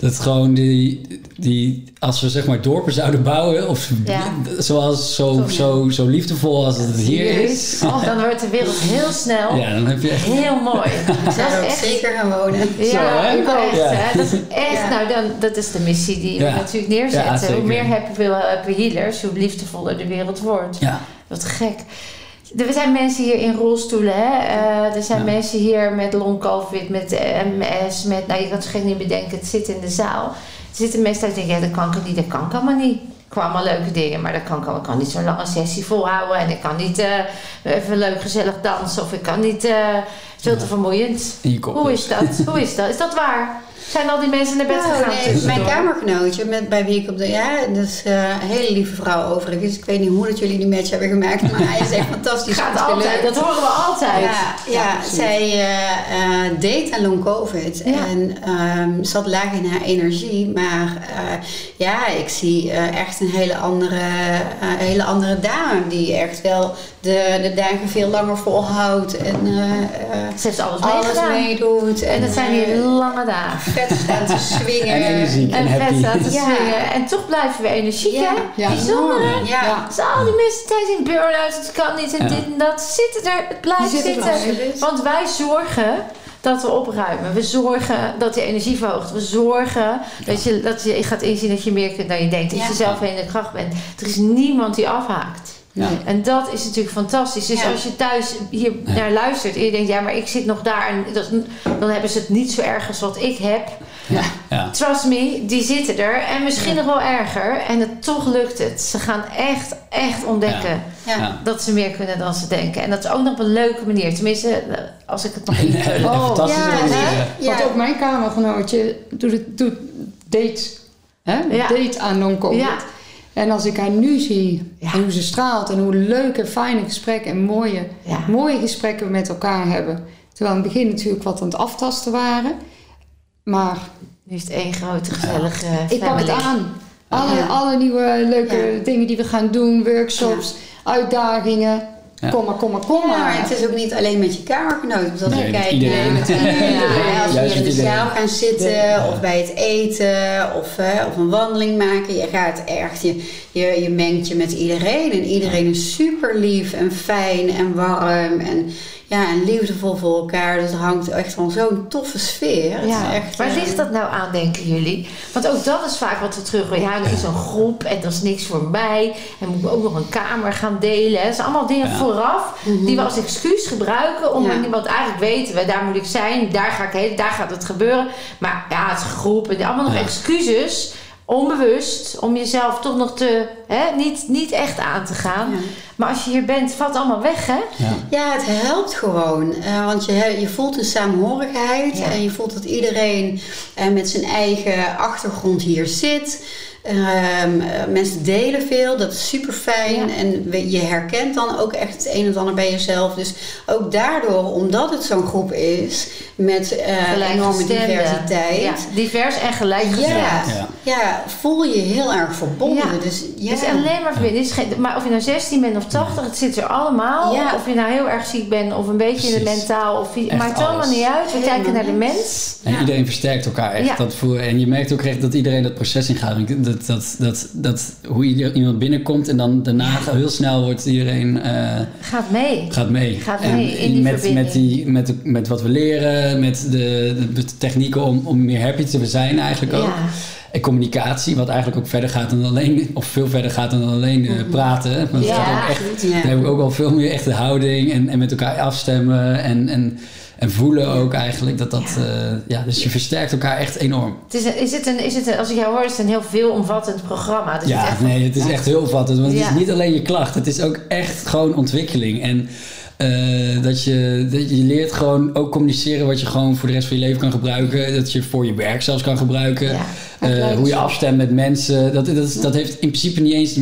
Speaker 2: Dat gewoon die, die, als we zeg maar dorpen zouden bouwen, of
Speaker 1: Ja.
Speaker 2: zoals zo, zo, zo liefdevol als het hier is.
Speaker 1: Oh, dan wordt de wereld heel snel
Speaker 2: Ja, dan heb je echt.
Speaker 1: heel mooi. Dat
Speaker 3: zou
Speaker 1: is
Speaker 3: ook
Speaker 1: echt
Speaker 3: zeker gaan wonen.
Speaker 1: Ja,
Speaker 2: hè? Ja.
Speaker 1: hè. Dat is echt,
Speaker 3: Ja.
Speaker 1: nou dan, dat is de missie die we
Speaker 2: Ja.
Speaker 1: natuurlijk
Speaker 2: Ja,
Speaker 1: neerzetten. hoe meer happy, happy healers, hoe liefdevoller de wereld wordt.
Speaker 2: Ja,
Speaker 1: Wat gek. Er zijn mensen hier in rolstoelen. Hè? Eh, er zijn
Speaker 2: Ja.
Speaker 1: mensen hier met long covid, met MS, met... Nou, je kan het zich niet bedenken. Het zit in de zaal. Er zitten mensen die denken, ja, dat kan ik niet. Dat kan ik allemaal niet. Ik kwam allemaal leuke dingen, maar dat kan ik, kan niet zo'n lange sessie volhouden. En ik kan niet eh, even leuk gezellig dansen. Of ik kan niet... eh, veel te vermoeiend. Hoe is dat? Hoe is dat? Is dat waar? Zijn al die mensen naar bed
Speaker 3: Nou,
Speaker 1: gegaan?
Speaker 3: nee,
Speaker 1: tussendoor?
Speaker 3: mijn kamergenootje, met, bij wie ik op de. Ja, dat is eh, een hele lieve vrouw overigens. Ik weet niet hoe dat jullie die match hebben gemaakt, maar hij is echt fantastisch.
Speaker 1: Gaat altijd,
Speaker 3: gelukt.
Speaker 1: dat horen we altijd.
Speaker 3: Ja, ja, zij eh, eh, deed aan long covid
Speaker 1: Ja.
Speaker 3: en ehm, zat laag in haar energie. Maar ja, ik zie echt een hele andere, hele andere dame die echt wel de, de dagen veel langer volhoudt en eh, eh,
Speaker 1: Ze heeft alles,
Speaker 3: alles meedoet.
Speaker 1: En dat zijn hier
Speaker 3: eh,
Speaker 1: lange dagen.
Speaker 3: vet staan te swingen.
Speaker 2: En energiek en,
Speaker 1: En vet staat te
Speaker 3: Ja.
Speaker 1: swingen. En toch blijven we energiek,
Speaker 3: Ja.
Speaker 1: hè?
Speaker 4: Ja.
Speaker 1: Bijzonder, hè?
Speaker 3: Ja.
Speaker 4: Ja.
Speaker 1: Dus al die mensen tijdens in burn-out, het kan niet en
Speaker 2: Ja.
Speaker 1: dit en dat, zitten er, het blijft
Speaker 4: zitten
Speaker 1: zitten. Want wij zorgen dat we opruimen. We zorgen dat je energie verhoogt. We zorgen dat, je, dat je gaat inzien dat je meer kunt dan je denkt. Dat
Speaker 3: Ja.
Speaker 1: je zelf in de kracht bent. Er is niemand die afhaakt.
Speaker 2: Ja.
Speaker 1: En dat is natuurlijk fantastisch. Dus
Speaker 3: Ja.
Speaker 1: als je thuis hier naar luistert en je denkt, ja, maar ik zit nog daar en dat, dan hebben ze het niet zo erg als wat ik heb.
Speaker 4: Ja.
Speaker 2: Ja.
Speaker 1: Trust me, die zitten er en misschien nog wel erger. En het, toch lukt het. Ze gaan echt, echt ontdekken
Speaker 3: Ja.
Speaker 2: Ja.
Speaker 1: dat ze meer kunnen dan ze denken. En dat is ook nog op een leuke manier. Tenminste, als ik het nog niet
Speaker 2: Nee,
Speaker 4: Oh,
Speaker 2: manier.
Speaker 4: Want ook mijn kamergenootje doet, het, doet date, hè? Aan.
Speaker 1: Ja.
Speaker 4: En als ik haar nu zie
Speaker 1: Ja.
Speaker 4: en hoe ze straalt en hoe leuke, fijne gesprekken en mooie,
Speaker 1: Ja.
Speaker 4: mooie gesprekken we met elkaar hebben. Terwijl in het begin natuurlijk wat aan het aftasten waren. Maar
Speaker 1: Nu is het één grote gezellige
Speaker 4: ik pak het aan. Alle,
Speaker 3: Ja.
Speaker 4: alle nieuwe leuke dingen die we gaan doen, workshops, uitdagingen.
Speaker 2: Ja.
Speaker 4: Kom maar, kom maar, kom
Speaker 3: Ja, het is ook niet alleen met je kamergenoten. Want als
Speaker 2: Nee,
Speaker 3: je kijkt
Speaker 2: iedereen.
Speaker 3: naar met iedereen.
Speaker 1: Ja.
Speaker 3: Als we hier in de
Speaker 2: iedereen.
Speaker 3: zaal gaan zitten
Speaker 2: Ja.
Speaker 3: of bij het eten of, eh, of een wandeling maken. Je gaat echt, je, je, je mengt je met iedereen. En iedereen is super lief en fijn en warm en, ja, en liefdevol voor elkaar. Dus er hangt echt van zo'n toffe sfeer. Het
Speaker 1: Ja.
Speaker 3: is echt,
Speaker 1: Waar
Speaker 3: eh,
Speaker 1: ligt dat nou aan, denken jullie? Want ook dat is vaak wat we terug. Ja, er is een groep en dat is niks voor mij. En moet ik ook nog een kamer gaan delen. Het zijn allemaal dingen
Speaker 2: Ja.
Speaker 1: vooraf die we als excuus gebruiken. Om
Speaker 3: Ja.
Speaker 1: want eigenlijk weten we, daar moet ik zijn. Daar ga ik heen. Daar gaat het gebeuren. Maar ja, het is een groep. En allemaal nog
Speaker 2: Ja.
Speaker 1: excuses. Onbewust. Om jezelf toch nog te... Hè, niet, niet echt aan te gaan.
Speaker 3: Ja.
Speaker 1: Maar als je hier bent, valt allemaal weg, hè?
Speaker 2: Ja.
Speaker 3: Ja, het helpt gewoon. Eh, want je, je voelt een saamhorigheid
Speaker 1: Ja.
Speaker 3: en je voelt dat iedereen eh, met zijn eigen achtergrond hier zit. Ehm, eh, mensen delen veel, dat is super fijn.
Speaker 1: Ja.
Speaker 3: En we- je herkent dan ook echt het een en ander bij jezelf. Dus ook daardoor, omdat het zo'n groep is met eh, enorme diversiteit.
Speaker 1: Ja, divers en gelijkgestemd.
Speaker 3: Ja,
Speaker 2: Ja.
Speaker 3: ja, voel je heel erg verbonden.
Speaker 1: Ja.
Speaker 3: Dus, ja.
Speaker 1: Het is alleen maar verbinden. Het is geen- maar of je nou 16 bent of 80, het zit er allemaal.
Speaker 3: Ja.
Speaker 1: Of je nou heel erg ziek bent of een beetje in het
Speaker 2: Precies.
Speaker 1: mentaal. Of
Speaker 2: Echt
Speaker 1: maakt allemaal niet uit. We
Speaker 3: Helemaal
Speaker 1: kijken naar de mens.
Speaker 2: En
Speaker 3: Ja.
Speaker 2: iedereen versterkt elkaar echt.
Speaker 1: Ja.
Speaker 2: Dat voel, en je merkt ook echt dat iedereen dat proces ingaat. Dat, dat, dat, dat, hoe iemand binnenkomt en dan daarna heel snel wordt iedereen eh,
Speaker 1: Gaat mee.
Speaker 2: gaat mee.
Speaker 1: Gaat
Speaker 2: En
Speaker 1: mee in die
Speaker 2: met,
Speaker 1: verbinding.
Speaker 2: met, die, met, met wat we leren, met de, de, de technieken om, om meer happy te zijn eigenlijk ook.
Speaker 1: Ja.
Speaker 2: En communicatie, wat eigenlijk ook verder gaat dan alleen, of veel verder gaat dan alleen eh, praten. Want het
Speaker 1: Ja.
Speaker 2: gaat ook echt
Speaker 3: Ja.
Speaker 2: dan heb ik ook wel veel meer echte houding en, en met elkaar afstemmen en, en, en voelen ook eigenlijk. Dat dat, ja. ja, dus je versterkt elkaar echt enorm.
Speaker 1: Het is, is het een, is het een, als ik jou hoor, is het een heel veelomvattend programma. Dus het
Speaker 2: ja,
Speaker 1: echt-
Speaker 2: nee, het is echt heel vattend. Want het is niet alleen je klacht, het is ook echt gewoon ontwikkeling. En eh, dat, je, dat je leert gewoon ook communiceren wat je gewoon voor de rest van je leven kan gebruiken. Dat je voor je werk zelfs kan gebruiken.
Speaker 1: Ja.
Speaker 2: Eh, hoe je afstemt met mensen. Dat, dat, dat heeft in principe niet eens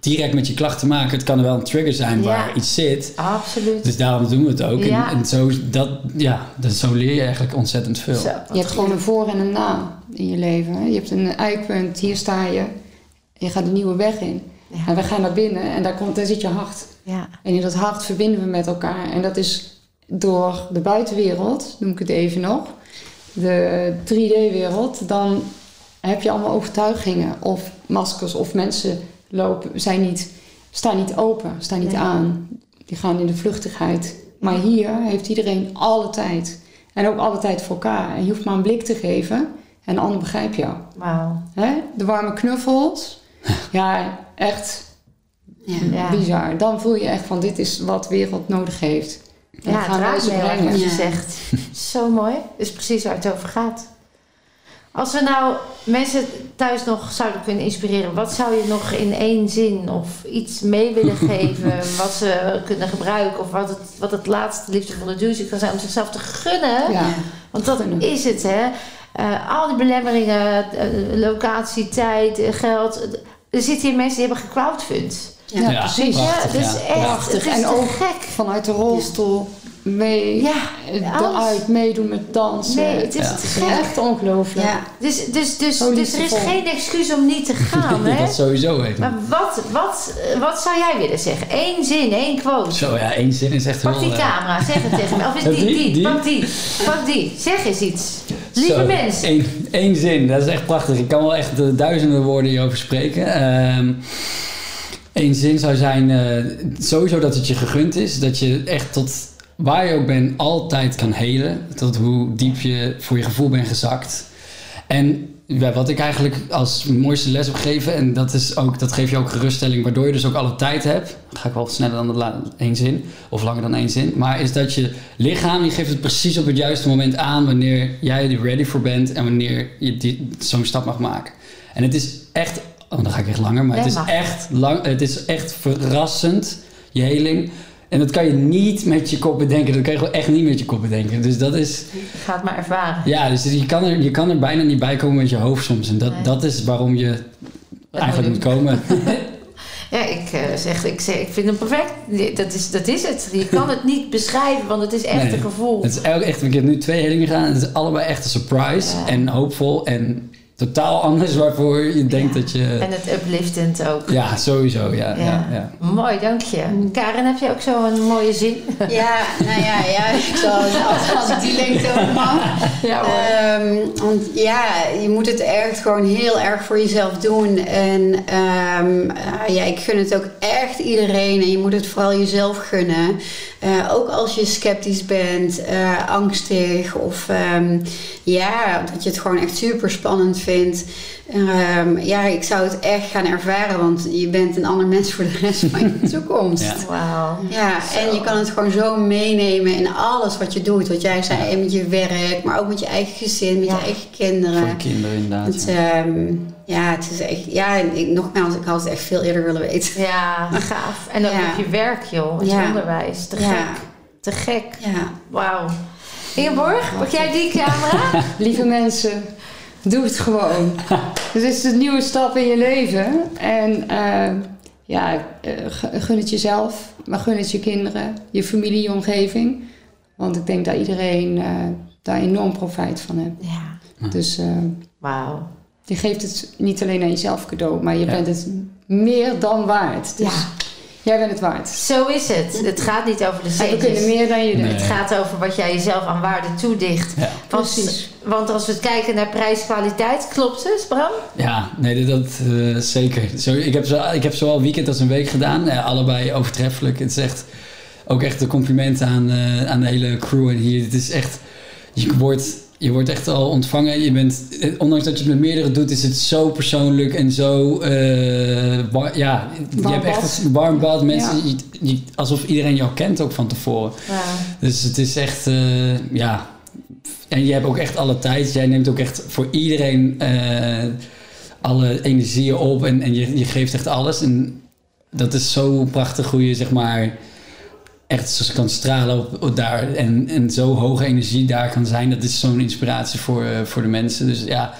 Speaker 2: direct met je klacht te maken. Het kan er wel een trigger zijn
Speaker 1: Ja.
Speaker 2: waar iets zit.
Speaker 1: Absoluut.
Speaker 2: Dus daarom doen we het ook.
Speaker 1: Ja.
Speaker 2: En, en zo, dat, ja, dat, zo leer je eigenlijk ontzettend veel.
Speaker 1: Zo,
Speaker 4: Je hebt gewoon een voor en een na in je leven. Je hebt een eikpunt, hier sta je. Je gaat een nieuwe weg in.
Speaker 1: Ja.
Speaker 4: En we gaan naar binnen en daar, komt, daar zit je hart.
Speaker 1: Ja.
Speaker 4: En in dat hart verbinden we met elkaar. En dat is door de buitenwereld, noem ik het even nog. De 3D-wereld. Dan heb je allemaal overtuigingen of maskers of mensen lopen, zijn niet, staan niet open, staan niet aan. Die gaan in de vluchtigheid. Maar hier heeft iedereen alle tijd. En ook alle tijd voor elkaar. En je hoeft maar een blik te geven en de ander begrijpt jou.
Speaker 1: Wauw.
Speaker 4: De warme knuffels. Ja, echt.
Speaker 3: Ja.
Speaker 4: Bizar. Dan voel je echt van dit is wat de wereld nodig heeft. En
Speaker 1: Ja,
Speaker 4: dat
Speaker 1: het
Speaker 4: gaan wij
Speaker 1: raakt wat je zegt. Zo mooi. Dat is precies waar het over gaat. Als we nou mensen thuis nog zouden kunnen inspireren, wat zou je nog in één zin of iets mee willen geven wat ze kunnen gebruiken of wat het, wat het laatste liefdevolle duwtje kan zijn om zichzelf te gunnen?
Speaker 4: Ja.
Speaker 1: Want dat
Speaker 4: Gunnen.
Speaker 1: is het, hè? Eh, al die belemmeringen, eh, locatie, tijd, eh, geld. Er zitten hier mensen die hebben gecrowdfund.
Speaker 4: Ja,
Speaker 2: Ja,
Speaker 4: precies.
Speaker 2: prachtig.
Speaker 1: ja, dat is
Speaker 2: ja.
Speaker 1: echt
Speaker 4: Prachtig.
Speaker 1: Het is
Speaker 4: En ook
Speaker 1: gek.
Speaker 4: Vanuit de rolstoel mee
Speaker 1: Ja,
Speaker 4: eh, eruit, meedoen met dansen.
Speaker 1: Nee, het is
Speaker 2: Ja.
Speaker 1: te
Speaker 4: Het
Speaker 1: gek.
Speaker 4: is echt ongelooflijk.
Speaker 3: Ja.
Speaker 1: Dus, dus, dus,
Speaker 4: Zo
Speaker 1: dus er is geen excuus om niet te gaan, hè?
Speaker 2: dat sowieso weten.
Speaker 1: Maar wat, wat, wat zou jij willen zeggen? Eén zin, één quote.
Speaker 2: Zo ja, één zin is echt
Speaker 1: Pak die
Speaker 2: eh,
Speaker 1: camera, zeg het tegen me. Of is die?
Speaker 2: die,
Speaker 1: Die? Pak die. Pak die. Zeg eens iets. Lieve
Speaker 2: Zo,
Speaker 1: mensen.
Speaker 2: Één, één zin, dat is echt prachtig. Ik kan wel echt eh, duizenden woorden hierover spreken. Eén zin zou zijn, eh, sowieso dat het je gegund is. Dat je echt tot waar je ook bent altijd kan helen. Tot hoe diep je voor je gevoel bent gezakt. En ja, wat ik eigenlijk als mooiste les heb gegeven, en dat, is ook, dat geeft je ook geruststelling, waardoor je dus ook alle tijd hebt. Dan ga ik wel sneller dan la- één zin, of langer dan één zin. Maar is dat je lichaam, je geeft het precies op het juiste moment aan wanneer jij er ready voor bent en wanneer je die- zo'n stap mag maken. En het is echt, oh dan ga ik echt langer, maar het is echt lang, het is echt verrassend, je heling. En dat kan je niet met je kop bedenken. Dat kan je gewoon echt niet met je kop bedenken. Dus dat is,
Speaker 1: Ga het maar ervaren.
Speaker 2: ja, dus je kan, er, je kan er bijna niet bij komen met je hoofd soms. En dat,
Speaker 1: Nee.
Speaker 2: dat is waarom je eigenlijk
Speaker 1: moet
Speaker 2: komen.
Speaker 1: Ja, ik, eh, zeg, ik, zeg, ik vind hem perfect. Dat is, dat is het. Je kan het niet beschrijven, want het is echt
Speaker 2: Nee.
Speaker 1: een gevoel.
Speaker 2: Het is echt, ik heb nu twee hellingen gedaan. Het is allebei echt een surprise.
Speaker 1: Ja.
Speaker 2: En hoopvol. En totaal anders waarvoor je denkt
Speaker 1: Ja.
Speaker 2: dat je...
Speaker 1: En het upliftend ook.
Speaker 2: Ja, sowieso. Ja, ja. Ja,
Speaker 1: Mooi, dank je. Karen, heb je ook zo'n mooie zin?
Speaker 3: Ja, nou ja, ja ik zal, als, als ik die lengte ook mag.
Speaker 1: Ja
Speaker 3: Ehm, want ja, je moet het echt gewoon heel erg voor jezelf doen. En ehm, eh, ja, ik gun het ook echt iedereen. En je moet het vooral jezelf gunnen. Eh, ook als je sceptisch bent, eh, angstig of ehm, ja, dat je het gewoon echt super spannend vindt. Ehm, ja, ik zou het echt gaan ervaren, want je bent een ander mens voor de rest van je toekomst.
Speaker 2: Ja.
Speaker 1: Wauw.
Speaker 3: Ja, en je kan het gewoon zo meenemen in alles wat je doet. Wat jij zei, met je werk, maar ook met je eigen gezin, met
Speaker 1: Ja.
Speaker 3: je eigen kinderen.
Speaker 2: Voor de kinderen inderdaad.
Speaker 3: Het,
Speaker 2: ja.
Speaker 3: ehm, ja, het is echt, ja, ik, nogmaals, ik had het echt veel eerder willen weten.
Speaker 1: Ja, gaaf. En ook
Speaker 3: Ja.
Speaker 1: op je werk, joh. Het
Speaker 3: Ja.
Speaker 1: onderwijs. Te
Speaker 3: Ja.
Speaker 1: gek. Te gek.
Speaker 3: Ja,
Speaker 1: Wauw. Ingeborg, pak jij die camera?
Speaker 4: Lieve mensen, doe het gewoon. Dit is de nieuwe stap in je leven. En eh, ja, eh, gu- gun het jezelf, maar gun het je kinderen, je familie, je omgeving. Want ik denk dat iedereen eh, daar enorm profijt van heeft.
Speaker 1: Ja.
Speaker 4: Dus
Speaker 1: Wauw.
Speaker 4: je geeft het niet alleen aan jezelf cadeau, maar je
Speaker 2: Ja.
Speaker 4: bent het meer dan waard. Dus
Speaker 1: Ja.
Speaker 4: Jij bent het waard.
Speaker 1: Zo is het. Het gaat niet over de
Speaker 4: En we
Speaker 1: centjes.
Speaker 4: kunnen meer dan je
Speaker 2: Nee.
Speaker 4: denkt.
Speaker 1: Het gaat over wat jij jezelf aan waarde toedicht.
Speaker 2: Ja.
Speaker 1: Want,
Speaker 4: Precies.
Speaker 1: want als we kijken naar prijs-kwaliteit, klopt het, Bram?
Speaker 2: Ja, nee, dat, dat eh, zeker. Zo, ik, heb zo, ik heb zowel weekend als een week gedaan. Eh, allebei overtreffelijk. Het is echt ook echt een compliment aan, eh, aan de hele crew en hier. Het is echt, je wordt, je wordt echt al ontvangen. Je bent, ondanks dat je het met meerdere doet, is het zo persoonlijk en zo. wa- ja, je hebt echt een warm bad. Mensen,
Speaker 4: Ja.
Speaker 2: je- je- alsof iedereen jou kent ook van tevoren.
Speaker 1: Ja.
Speaker 2: Dus het is echt, eh, ja. En je hebt ook echt alle tijd. Jij neemt ook echt voor iedereen eh, alle energieën op en, en je, je geeft echt alles. En dat is zo prachtig hoe je zeg maar echt kan stralen op, daar en, en zo hoge energie daar kan zijn. Dat is zo'n inspiratie voor, eh, voor de mensen. Dus ja,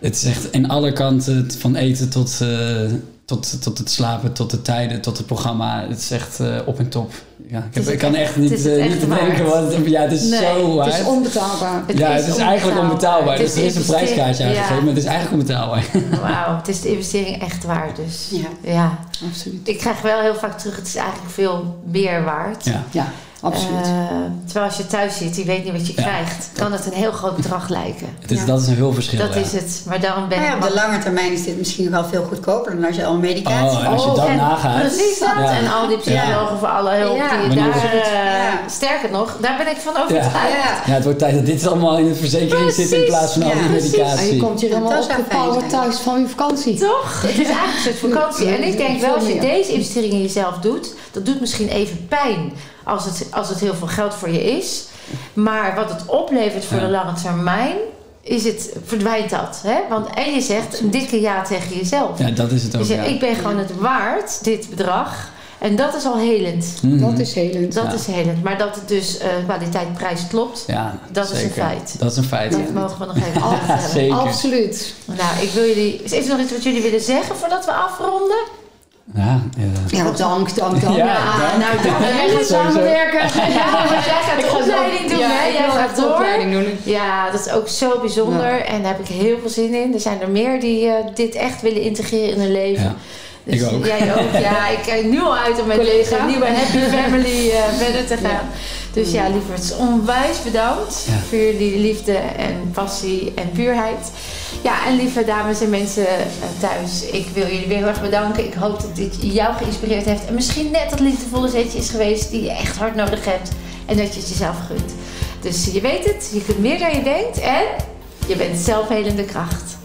Speaker 2: het is echt in alle kanten, van eten tot, eh, tot, tot het slapen, tot de tijden, tot het programma. Het is echt eh, op en top. Ja, ik, heb,
Speaker 1: is
Speaker 2: ik kan
Speaker 1: het
Speaker 2: echt niet,
Speaker 1: het het
Speaker 2: eh, niet bedenken wat. Ja, het is
Speaker 1: Nee,
Speaker 2: zo
Speaker 4: Het
Speaker 2: waard.
Speaker 4: is onbetaalbaar.
Speaker 2: ja, het is eigenlijk onbetaalbaar. Dus er is een prijskaartje
Speaker 1: ja.
Speaker 2: aangegeven, maar het is eigenlijk onbetaalbaar.
Speaker 1: Wauw, het is de investering echt waard dus.
Speaker 3: ja.
Speaker 1: Ja.
Speaker 4: Absoluut.
Speaker 1: Ik krijg wel heel vaak terug, het is eigenlijk veel meer waard.
Speaker 2: Ja.
Speaker 4: Ja, absoluut.
Speaker 1: Eh, terwijl als je thuis zit, je weet niet wat je
Speaker 2: Ja.
Speaker 1: krijgt, kan het een heel groot bedrag lijken.
Speaker 2: Het is,
Speaker 3: Ja.
Speaker 2: Dat is een heel verschil.
Speaker 1: Dat
Speaker 2: ja.
Speaker 1: is het. Maar daarom ben
Speaker 3: ja,
Speaker 1: ik...
Speaker 3: op de lange termijn is dit misschien nog wel veel goedkoper dan als je al een medicatie
Speaker 2: Oh, en als je
Speaker 1: Oh,
Speaker 2: dat nagaat.
Speaker 1: Precies dat.
Speaker 2: Ja.
Speaker 1: En al die psychologen voor alle hulp
Speaker 3: Ja.
Speaker 1: die je daar
Speaker 2: het?
Speaker 1: sterker nog, daar ben ik van overtuigd.
Speaker 3: Ja.
Speaker 2: Ja, het wordt tijd dat dit allemaal in de verzekering zit in plaats van al die
Speaker 1: precies.
Speaker 4: En
Speaker 2: medicatie.
Speaker 4: je komt hier helemaal opgepowerd
Speaker 3: zijn.
Speaker 4: thuis van je vakantie.
Speaker 1: Toch? Het is eigenlijk een soort vakantie. En ik denk wel, als je deze investering in jezelf doet, dat doet misschien even pijn als het, als het heel veel geld voor je is. Maar wat het oplevert voor
Speaker 2: Ja.
Speaker 1: de lange termijn, is het, verdwijnt dat. Hè? Want, en je zegt een dikke ja tegen jezelf.
Speaker 2: Ja, dat is het
Speaker 1: je
Speaker 2: ook.
Speaker 1: zegt,
Speaker 2: ja.
Speaker 1: ik ben gewoon het waard, dit bedrag. En dat is al helend.
Speaker 2: Mhm.
Speaker 4: Dat is helend.
Speaker 1: Dat
Speaker 2: Ja.
Speaker 1: is helend. Maar dat het dus eh kwaliteit prijs klopt,
Speaker 2: Ja,
Speaker 1: dat is een feit.
Speaker 2: Dat is een feit.
Speaker 1: dat
Speaker 2: ja.
Speaker 1: mogen we nog even.
Speaker 2: Zeker.
Speaker 4: Absoluut.
Speaker 1: Nou, ik wil jullie... Is er nog iets wat jullie willen zeggen voordat we afronden?
Speaker 2: Ja, ja.
Speaker 4: Ja, dank, dank, dank.
Speaker 2: Ja,
Speaker 1: nou, dank.
Speaker 4: Gaan
Speaker 2: Sowieso.
Speaker 4: samenwerken.
Speaker 1: Ja, want jij gaat
Speaker 4: Ik
Speaker 1: de opleiding doen,
Speaker 4: ja,
Speaker 1: hè? Jij gaat
Speaker 4: echt de
Speaker 1: door.
Speaker 4: opleiding doen.
Speaker 1: Ja, dat is ook zo bijzonder. En daar heb ik heel veel zin in. Er zijn er meer die eh, dit echt willen integreren in hun leven.
Speaker 2: Ja.
Speaker 1: Dus
Speaker 2: Ik ook.
Speaker 1: Jij ook. Ja, ik kijk nu al uit om met
Speaker 4: Collega.
Speaker 1: deze nieuwe Happy Family eh, verder te gaan.
Speaker 4: Ja.
Speaker 1: Dus ja, lieverd, onwijs bedankt
Speaker 2: Ja.
Speaker 1: voor jullie liefde en passie en puurheid. Ja, en lieve dames en mensen eh, thuis, ik wil jullie weer heel erg bedanken. Ik hoop dat dit jou geïnspireerd heeft. En misschien net dat liefdevolle zetje is geweest die je echt hard nodig hebt. En dat je het jezelf gunt. Dus je weet het, je kunt meer dan je denkt en je bent zelfhelende kracht.